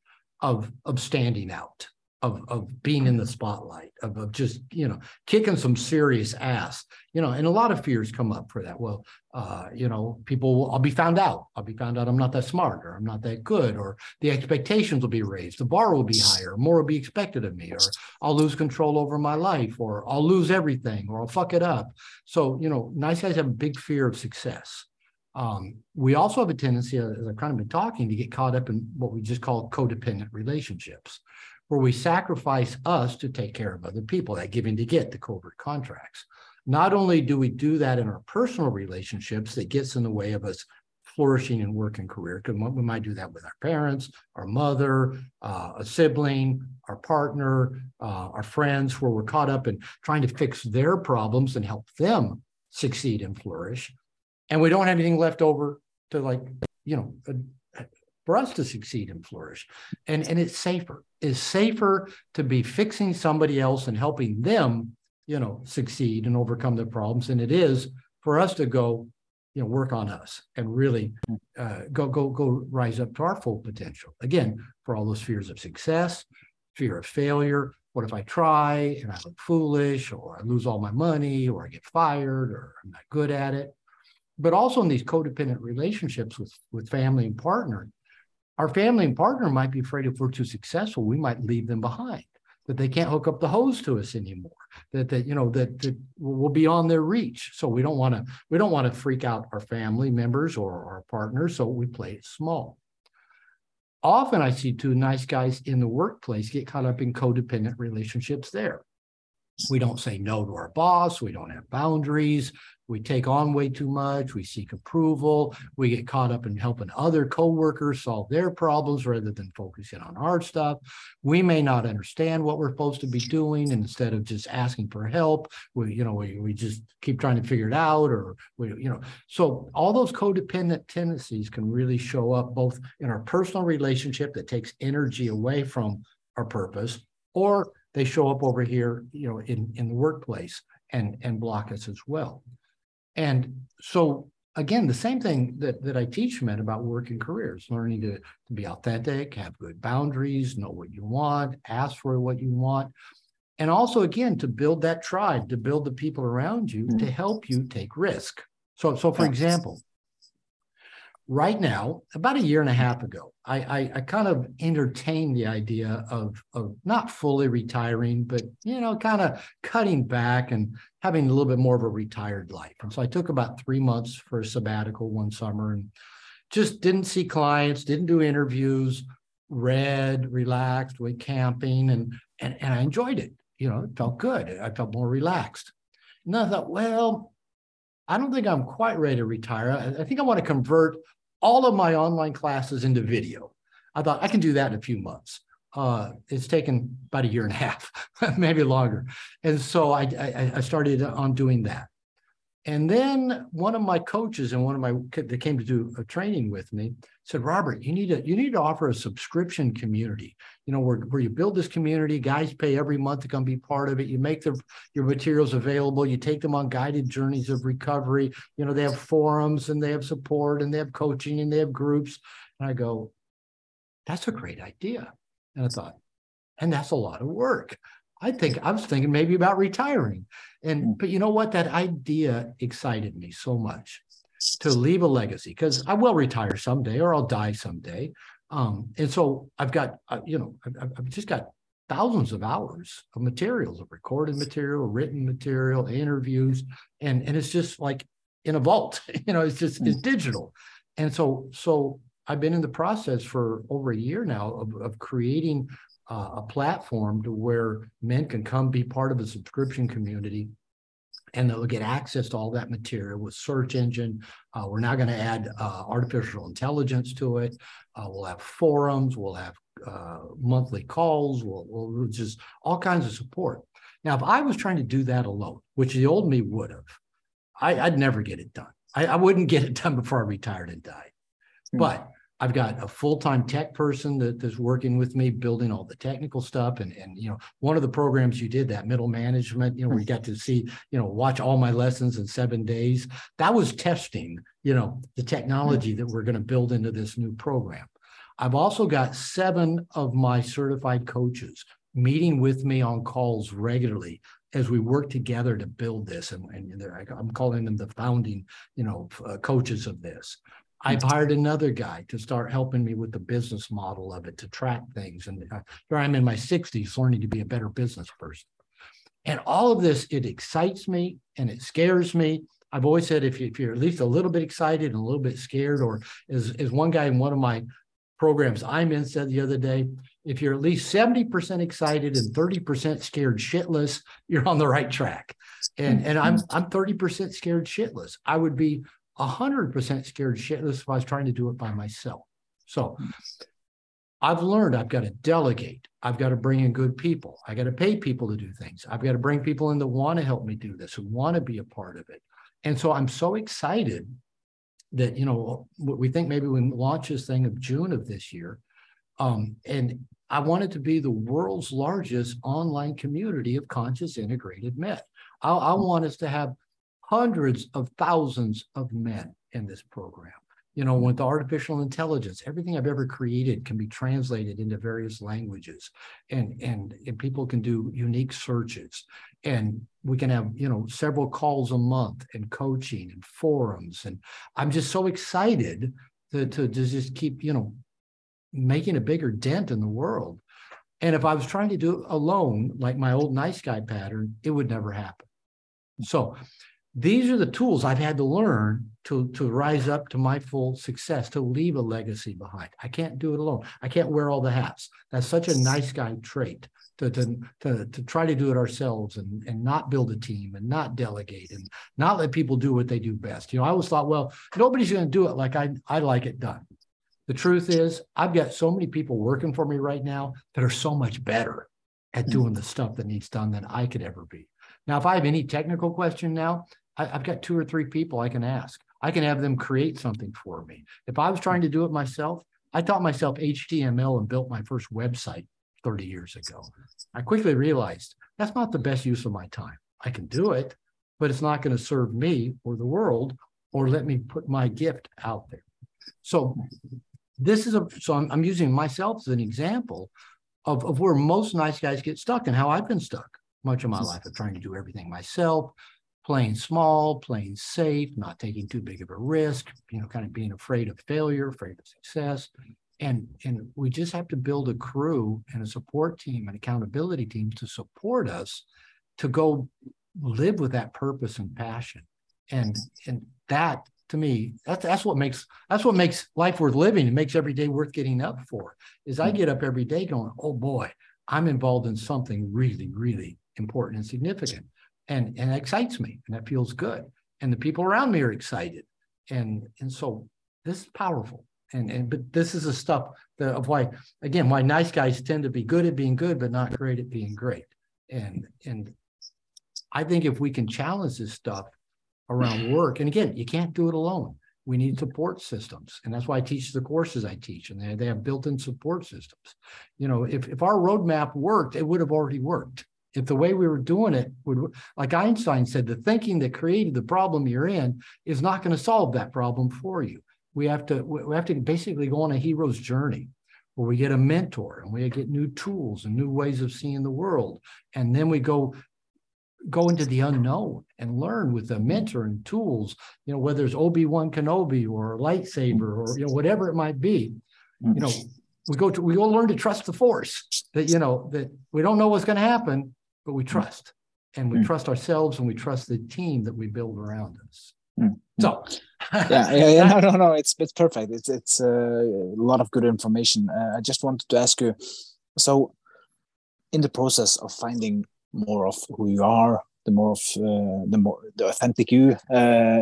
B: of of standing out, of of being in the spotlight, of, of just you know kicking some serious ass, you know, and a lot of fears come up for that. Well, uh, you know, people, will, I'll be found out. I'll be found out I'm not that smart, or I'm not that good, or the expectations will be raised, the bar will be higher, more will be expected of me, or I'll lose control over my life, or I'll lose everything, or I'll fuck it up. So you know, nice guys have a big fear of success um, we also have a tendency, as I've kind of been talking, to get caught up in what we just call codependent relationships, where we sacrifice us to take care of other people, that giving to get the covert contracts. Not only do we do that in our personal relationships, that gets in the way of us flourishing in work and career, because we might do that with our parents, our mother, uh, a sibling, our partner, uh, our friends, where we're caught up in trying to fix their problems and help them succeed and flourish and we don't have anything left over to like you know for us to succeed and flourish. And and it's safer. It's safer to be fixing somebody else and helping them you know succeed and overcome their problems than it is for us to go you know work on us and really uh, go go go rise up to our full potential. Again for all those fears of success fear of failure. What if i try and i look foolish or i lose all my money or i get fired or i'm not good at it? But also in these codependent relationships with, with family and partner, our family and partner might be afraid if we're too successful, we might leave them behind, that they can't hook up the hose to us anymore, that, that you know, that, that we'll be on their reach. So we don't want to, we don't want to freak out our family members or our partners. So we play it small. Often I see two nice guys in the workplace get caught up in codependent relationships there. We don't say no to our boss. We don't have boundaries. We take on way too much. We seek approval. We get caught up in helping other coworkers solve their problems rather than focusing on our stuff. We may not understand what we're supposed to be doing, and instead of just asking for help, we, you know, we, we just keep trying to figure it out, or we, you know, so all those codependent tendencies can really show up both in our personal relationship that takes energy away from our purpose, or they show up over here, you know, in in the workplace and and block us as well. And so again, the same thing that, that I teach men about work and careers, learning to, to be authentic, have good boundaries, know what you want, ask for what you want. And also, again, to build that tribe, to build the people around you mm-hmm. to help you take risk. So, so for example, right now, about a year and a half ago, I, I, I, kind of entertained the idea of, of not fully retiring, but you know, kind of cutting back and having a little bit more of a retired life. And so I took about three months for a sabbatical one summer and just didn't see clients, didn't do interviews, read, relaxed, went camping, and and, and I enjoyed it. You know, it felt good. I felt more relaxed. And I thought, well, I don't think I'm quite ready to retire. I, I think I want to convert all of my online classes into video. I thought I can do that in a few months. Uh, it's taken about a year and a half, <laughs> maybe longer. And so I, I, I, started on doing that. And then one of my coaches and one of my that came to do a training with me said, Robert, you need to you need to offer a subscription community. You know, where, where you build this community, guys pay every month to come be part of it. You make the, your materials available. You take them on guided journeys of recovery. You know, they have forums and they have support and they have coaching and they have groups. And I go, that's a great idea. And I thought, and that's a lot of work. I think I was thinking maybe about retiring. And hmm. but you know what? That idea excited me so much to leave a legacy because I will retire someday or I'll die someday. Um, and so I've got, uh, you know, I've, I've, just got thousands of hours of materials, of recorded material, written material, interviews, and and it's just like in a vault. <laughs> you know, it's just it's hmm. digital. And so so I've been in the process for over a year now of, of creating uh, a platform to where men can come be part of a subscription community and they'll get access to all that material with search engine. Uh, we're now going to add uh, artificial intelligence to it. Uh, we'll have forums. We'll have uh, monthly calls. We'll, we'll just all kinds of support. Now, if I was trying to do that alone, which the old me would have, I, would never get it done. I, I, wouldn't get it done before I retired and died. Mm-hmm. But I've got a full-time tech person that's working with me, building all the technical stuff. And, and, you know, one of the programs you did, that middle management, you know, we got to see, you know, watch all my lessons in seven days. That was testing, you know, the technology that we're going to build into this new program. I've also got seven of my certified coaches meeting with me on calls regularly as we work together to build this. And, and I'm calling them the founding, you know, uh, coaches of this. I've hired another guy to start helping me with the business model of it to track things. And uh, here I'm in my 60s learning to be a better business person. And all of this, it excites me and it scares me. I've always said if, you, if you're at least a little bit excited and a little bit scared, or as, as one guy in one of my programs I'm in said the other day, if you're at least 70% excited and 30% scared shitless, <laughs> you're on the right track. And, and I'm, I'm 30% scared shitless. I would be 100% scared shitless if I was trying to do it by myself. So I've learned I've got to delegate. I've got to bring in good people. I got to pay people to do things. I've got to bring people in that want to help me do this, who want to be a part of it. And so I'm so excited that, you know, we think maybe we launch this thing of June of this year. Um, and I want it to be the world's largest online community of conscious integrated men. I, I want us to have hundreds of thousands of men in this program. You know, with artificial intelligence, everything I've ever created can be translated into various languages, and and, and people can do unique searches, and we can have you know several calls a month and coaching and forums, and I'm just so excited to to, to just keep you know making a bigger dent in the world. And if I was trying to do it alone, like my old nice guy pattern, it would never happen. So these are the tools I've had to learn to, to rise up to my full success, to leave a legacy behind. I can't do it alone. I can't wear all the hats. That's such a nice guy trait to, to, to, to try to do it ourselves and, and not build a team and not delegate and not let people do what they do best. You know, I always thought, well, nobody's going to do it like I, I like it done. The truth is, I've got so many people working for me right now that are so much better at hmm. doing the stuff that needs done than I could ever be. Now, if I have any technical question now, I, have got two or three people I can ask. I can have them create something for me. If I was trying to do it myself, I taught myself HTML and built my first website 30 years ago. I quickly realized that's not the best use of my time. I can do it, but it's not going to serve me or the world or let me put my gift out there. So this is a so I'm, I'm using myself as an example of, of where most nice guys get stuck and how I've been stuck much of my life of trying to do everything myself, playing small, playing safe, not taking too big of a risk, you know, kind of being afraid of failure, afraid of success. And, and we just have to build a crew and a support team and accountability team to support us to go live with that purpose and passion. And, and that to me, that's, that's what makes, that's what makes life worth living. It makes every day worth getting up for is I hmm. get up every day going, oh boy, I'm involved in something really, really important and significant and and it excites me and that feels good and the people around me are excited and and so this is powerful and and but this is the stuff that, of why again why nice guys tend to be good at being good but not great at being great and and i think if we can challenge this stuff around mm-hmm. work and again you can't do it alone. We need support systems and that's why i teach the courses i teach and they, they have built-in support systems. You know if, if our roadmap worked it would have already worked if the way we were doing it would like einstein said the thinking that created the problem you're in is not going to solve that problem for you. We have to we have to basically go on a hero's journey where we get a mentor and we get new tools and new ways of seeing the world. And then we go go into the unknown and learn with a mentor and tools you know whether it's obi-wan kenobi or lightsaber or you know whatever it might be. You know we go to we go learn to trust the force that you know that we don't know what's going to happen but we hmm. trust and we mm. trust ourselves and we trust the team that we build around us. Mm. So,
A: yeah, yeah, <laughs> yeah, no, no, no, it's it's perfect. It's it's uh, a lot of good information. Uh, I just wanted to ask you, so in the process of finding more of who you are the more of uh, the more the authentic you. Uh,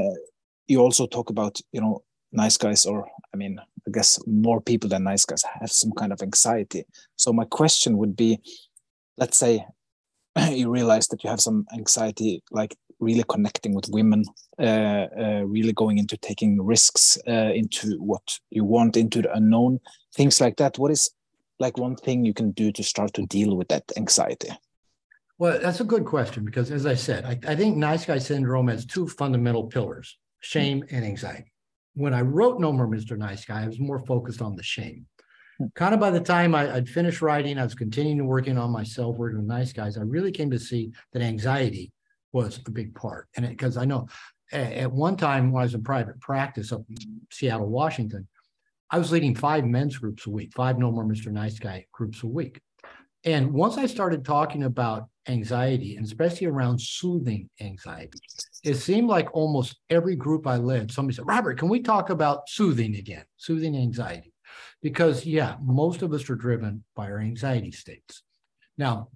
A: you also talk about you know nice guys, or I mean, I guess more people than nice guys have some kind of anxiety. So my question would be, let's say <clears throat> you realize that you have some anxiety, like really connecting with women, uh, uh, really going into taking risks uh, into what you want, into the unknown, things like that. What is like one thing you can do to start to deal with that anxiety?
B: Well, that's a good question because, as I said, I, I think nice guy syndrome has two fundamental pillars shame and anxiety. When I wrote No More Mr. Nice Guy, I was more focused on the shame. Kind of by the time I, would finished writing, I was continuing to working on myself, working with nice guys. I really came to see that anxiety was a big part. And because I know at one time when I was in private practice up in Seattle, Washington, I was leading five men's groups a week, five No More Mr. Nice Guy groups a week. And once I started talking about anxiety, and especially around soothing anxiety, it seemed like almost every group I led, somebody said, Robert, can we talk about soothing again, soothing anxiety? Because, yeah, most of us are driven by our anxiety states. Now,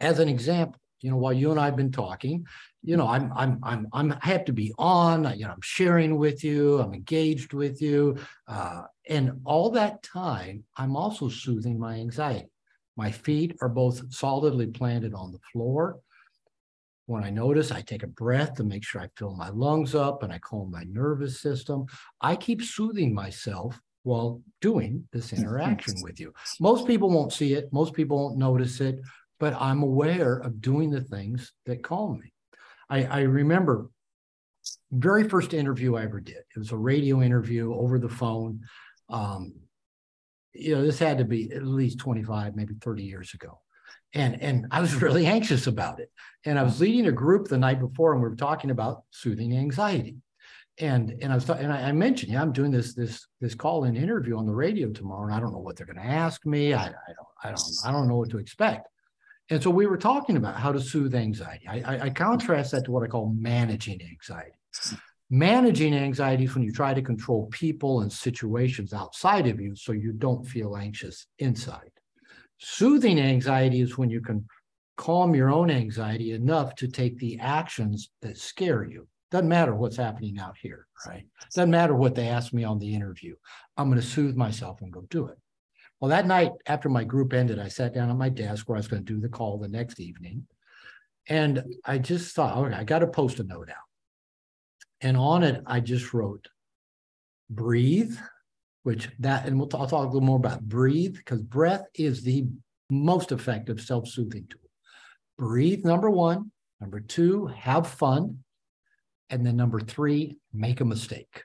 B: as an example, you know, while you and I have been talking, you know, I'm I'm I'm I'm I have to be on. You know, I'm sharing with you. I'm engaged with you, uh, and all that time, I'm also soothing my anxiety. My feet are both solidly planted on the floor. When I notice, I take a breath to make sure I fill my lungs up and I calm my nervous system. I keep soothing myself while doing this interaction with you. Most people won't see it. Most people won't notice it but I'm aware of doing the things that call me. I, I remember very first interview I ever did. It was a radio interview over the phone. Um, you know, this had to be at least 25, maybe 30 years ago. And, and I was <laughs> really anxious about it. And I was leading a group the night before, and we were talking about soothing anxiety. And and I was and I, I mentioned, yeah, I'm doing this this this call in interview on the radio tomorrow, and I don't know what they're going to ask me. I, I don't I don't I don't know what to expect. And so we were talking about how to soothe anxiety. I, I, I contrast that to what I call managing anxiety. Managing anxiety is when you try to control people and situations outside of you so you don't feel anxious inside. Soothing anxiety is when you can calm your own anxiety enough to take the actions that scare you. Doesn't matter what's happening out here, right? Doesn't matter what they ask me on the interview. I'm going to soothe myself and go do it. Well, that night after my group ended, I sat down at my desk where I was going to do the call the next evening. And I just thought, okay, I got to post a note out. And on it, I just wrote, breathe, which that, and we'll talk, I'll talk a little more about breathe, because breath is the most effective self soothing tool. Breathe, number one. Number two, have fun. And then number three, make a mistake.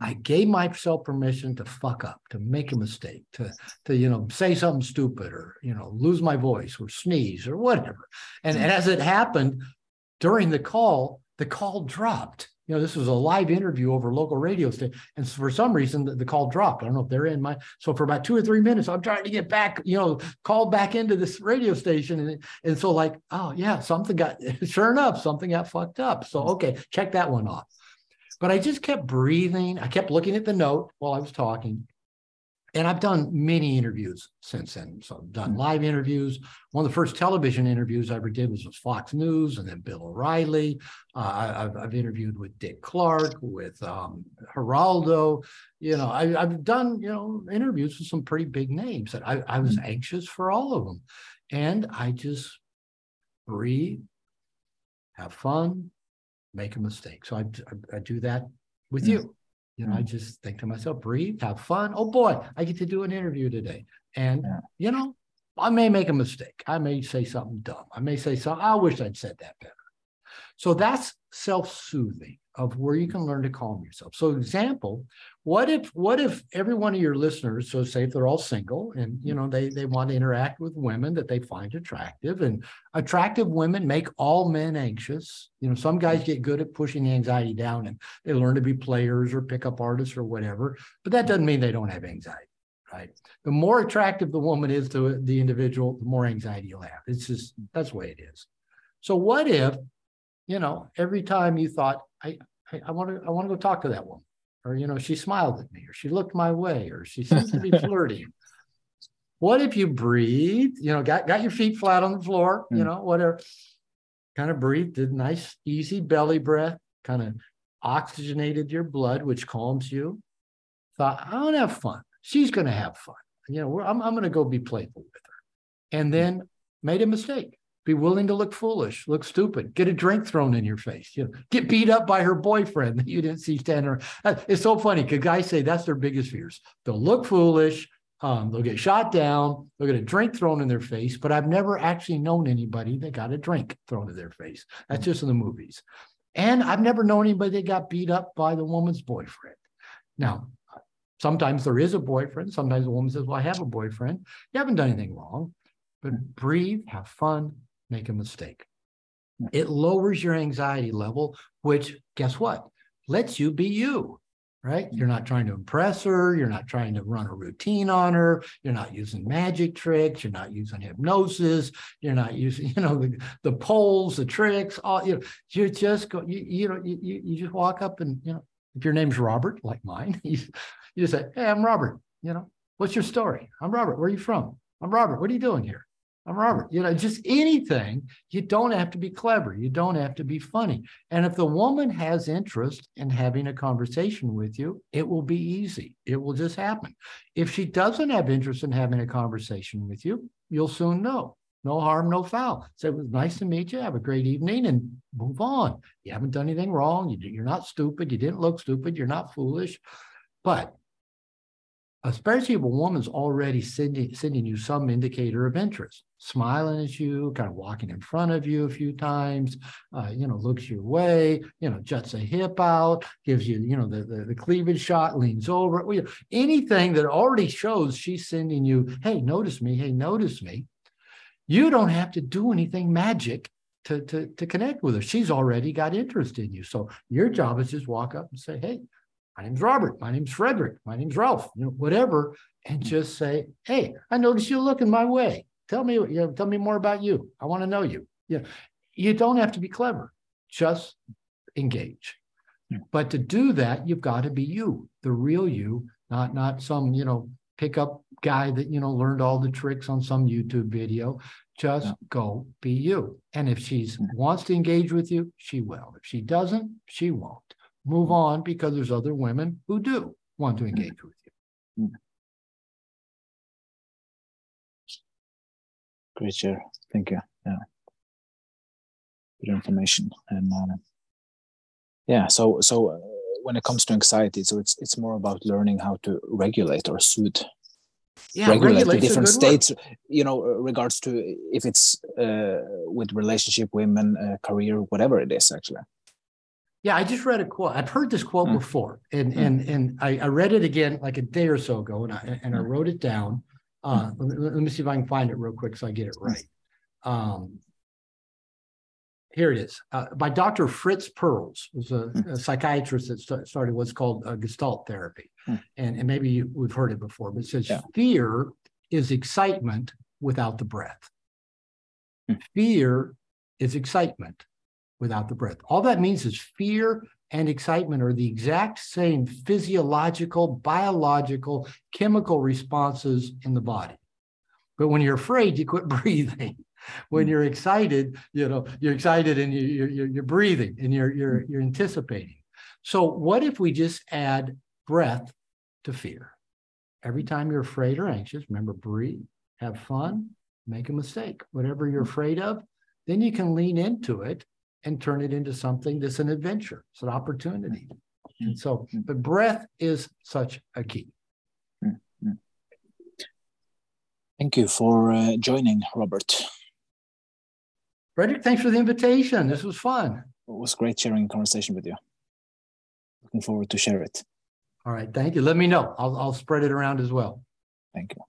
B: I gave myself permission to fuck up, to make a mistake, to to you know say something stupid or you know lose my voice or sneeze or whatever. And, and as it happened during the call, the call dropped. You know, this was a live interview over local radio station, and for some reason the, the, call dropped. I don't know if they're in my. So for about two or three minutes, I'm trying to get back, you know, called back into this radio station, and and so like, oh yeah, something got. <laughs> Sure enough, something got fucked up. So okay, check that one off. But I just kept breathing. I kept looking at the note while I was talking. And I've done many interviews since then. So I've done hmm. live interviews. One of the first television interviews I ever did was with Fox News and then Bill O'Reilly. Uh, I've, I've, interviewed with Dick Clark, with um, Geraldo. You know, I, have done, you know, interviews with some pretty big names. And I, I was hmm. anxious for all of them. And I just breathe, have fun, make a mistake. So I, I, I do that with mm. you. You know, mm. I just think to myself, breathe, have fun. Oh boy, I get to do an interview today. And, yeah. you know, I may make a mistake. I may say something dumb. I may say something, I wish I'd said that better. So that's self-soothing of where you can learn to calm yourself. So example, what if what if every one of your listeners, so say if they're all single and you know they they want to interact with women that they find attractive and attractive women make all men anxious. You know, some guys get good at pushing anxiety down and they learn to be players or pickup artists or whatever, but that doesn't mean they don't have anxiety right? The more attractive the woman is to the individual, the more anxiety you'll have. It's just that's the way it is. So what if you know, every time you thought, I, I, I want to, I want to go talk to that woman, or you know, she smiled at me, or she looked my way, or she <laughs> seems to be flirting. What if you breathe? You know, got got your feet flat on the floor, you hmm. know, whatever. kind of breathed, did nice, easy belly breath, kind of oxygenated your blood, which calms you. Thought, I want to have fun. She's going to have fun. You know, I'm, I'm going to go be playful with her. And then made a mistake. Be willing to look foolish, look stupid, get a drink thrown in your face, you know, get beat up by her boyfriend that you didn't see standing around. It's so funny because guys say that's their biggest fears. They'll look foolish, um, they'll get shot down, they'll get a drink thrown in their face, but I've never actually known anybody that got a drink thrown in their face. That's just in the movies. And I've never known anybody that got beat up by the woman's boyfriend. Now, sometimes there is a boyfriend. Sometimes the woman says, Well, I have a boyfriend. You haven't done anything wrong, but breathe, have fun, make a mistake. It lowers your anxiety level, which guess what? Lets you be you, right? Mm-hmm. You're not trying to impress her. You're not trying to run a routine on her. You're not using magic tricks. You're not using hypnosis. You're not using, <laughs> you know, the, the poles, the tricks, all, you know, you just go, you, you know, you, you just walk up and, you know, if your name's Robert, like mine, <laughs> you, you just say, Hey, I'm Robert. You know, what's your story? I'm Robert. Where are you from? I'm Robert. What are you doing here? I'm Robert. You know, just anything. You don't have to be clever. You don't have to be funny. And if the woman has interest in having a conversation with you, it will be easy. It will just happen. If she doesn't have interest in having a conversation with you, you'll soon know. No harm, no foul. So it was nice to meet you. Have a great evening and move on. You haven't done anything wrong. You, are not stupid. You didn't look stupid. You're not foolish. But especially if a woman's already sending, sending you some indicator of interest, smiling at you, kind of walking in front of you a few times, uh, you know, looks your way, you know, juts a hip out, gives you, you know, the, the, the cleavage shot, leans over, anything that already shows she's sending you, hey, notice me, hey, notice me. You don't have to do anything magic to, to, to connect with her. She's already got interest in you. So your job is just walk up and say, hey, my name's Robert. My name's Frederick. My name's Ralph. You know, whatever, and hmm. just say, "Hey, I noticed you looking my way. Tell me, you know, tell me more about you. I want to know you." Yeah, you don't have to be clever. Just engage. Yeah. But to do that, you've got to be you, the real you, not not some you know pickup guy that you know learned all the tricks on some YouTube video. Just yeah. go be you. And if she hmm. wants to engage with you, she will. If she doesn't, she won't move on because there's other women who do want to engage with you.
A: Great, share. Thank you. Yeah. Good information. And uh, yeah, so so uh, when it comes to anxiety, so it's it's more about learning how to regulate or soothe yeah, regulate the different states word. you know uh, regards to if it's uh, with relationship women uh, career whatever it is actually
B: yeah, I just read a quote. I've heard this quote mm. before, and mm. and and I, I, read it again like a day or so ago, and I and I mm. wrote it down. Uh, mm. let, let, me see if I can find it real quick so I get it mm. right. Um, here it is uh, by Dr. Fritz Perls, who's a, mm. a psychiatrist that st- started what's called uh, Gestalt therapy, and and maybe you, we've heard it before, but it says yeah. fear is excitement without the breath. Fear is excitement without the breath. All that means is fear and excitement are the exact same physiological, biological, chemical responses in the body. But when you're afraid, you quit <laughs> breathing. When hmm. you're excited, you know, you're excited and you, are you're, you're breathing and you're, you're, hmm. you're anticipating. So, what if we just add breath to fear? Every hmm. time you're afraid or anxious, remember, breathe, have fun, make a mistake. Whatever you're hmm. afraid of, then you can lean into it and turn it into something that's an adventure. It's an opportunity. And so, mm-hmm. but breath is such a key. Mm-hmm.
A: Thank you for uh, joining, Robert.
B: Frederick, thanks for the invitation. This was fun.
A: It was great sharing a conversation with you. Looking forward to share it.
B: All right. Thank you. Let me know. I'll, I'll spread it around as well.
A: Thank you.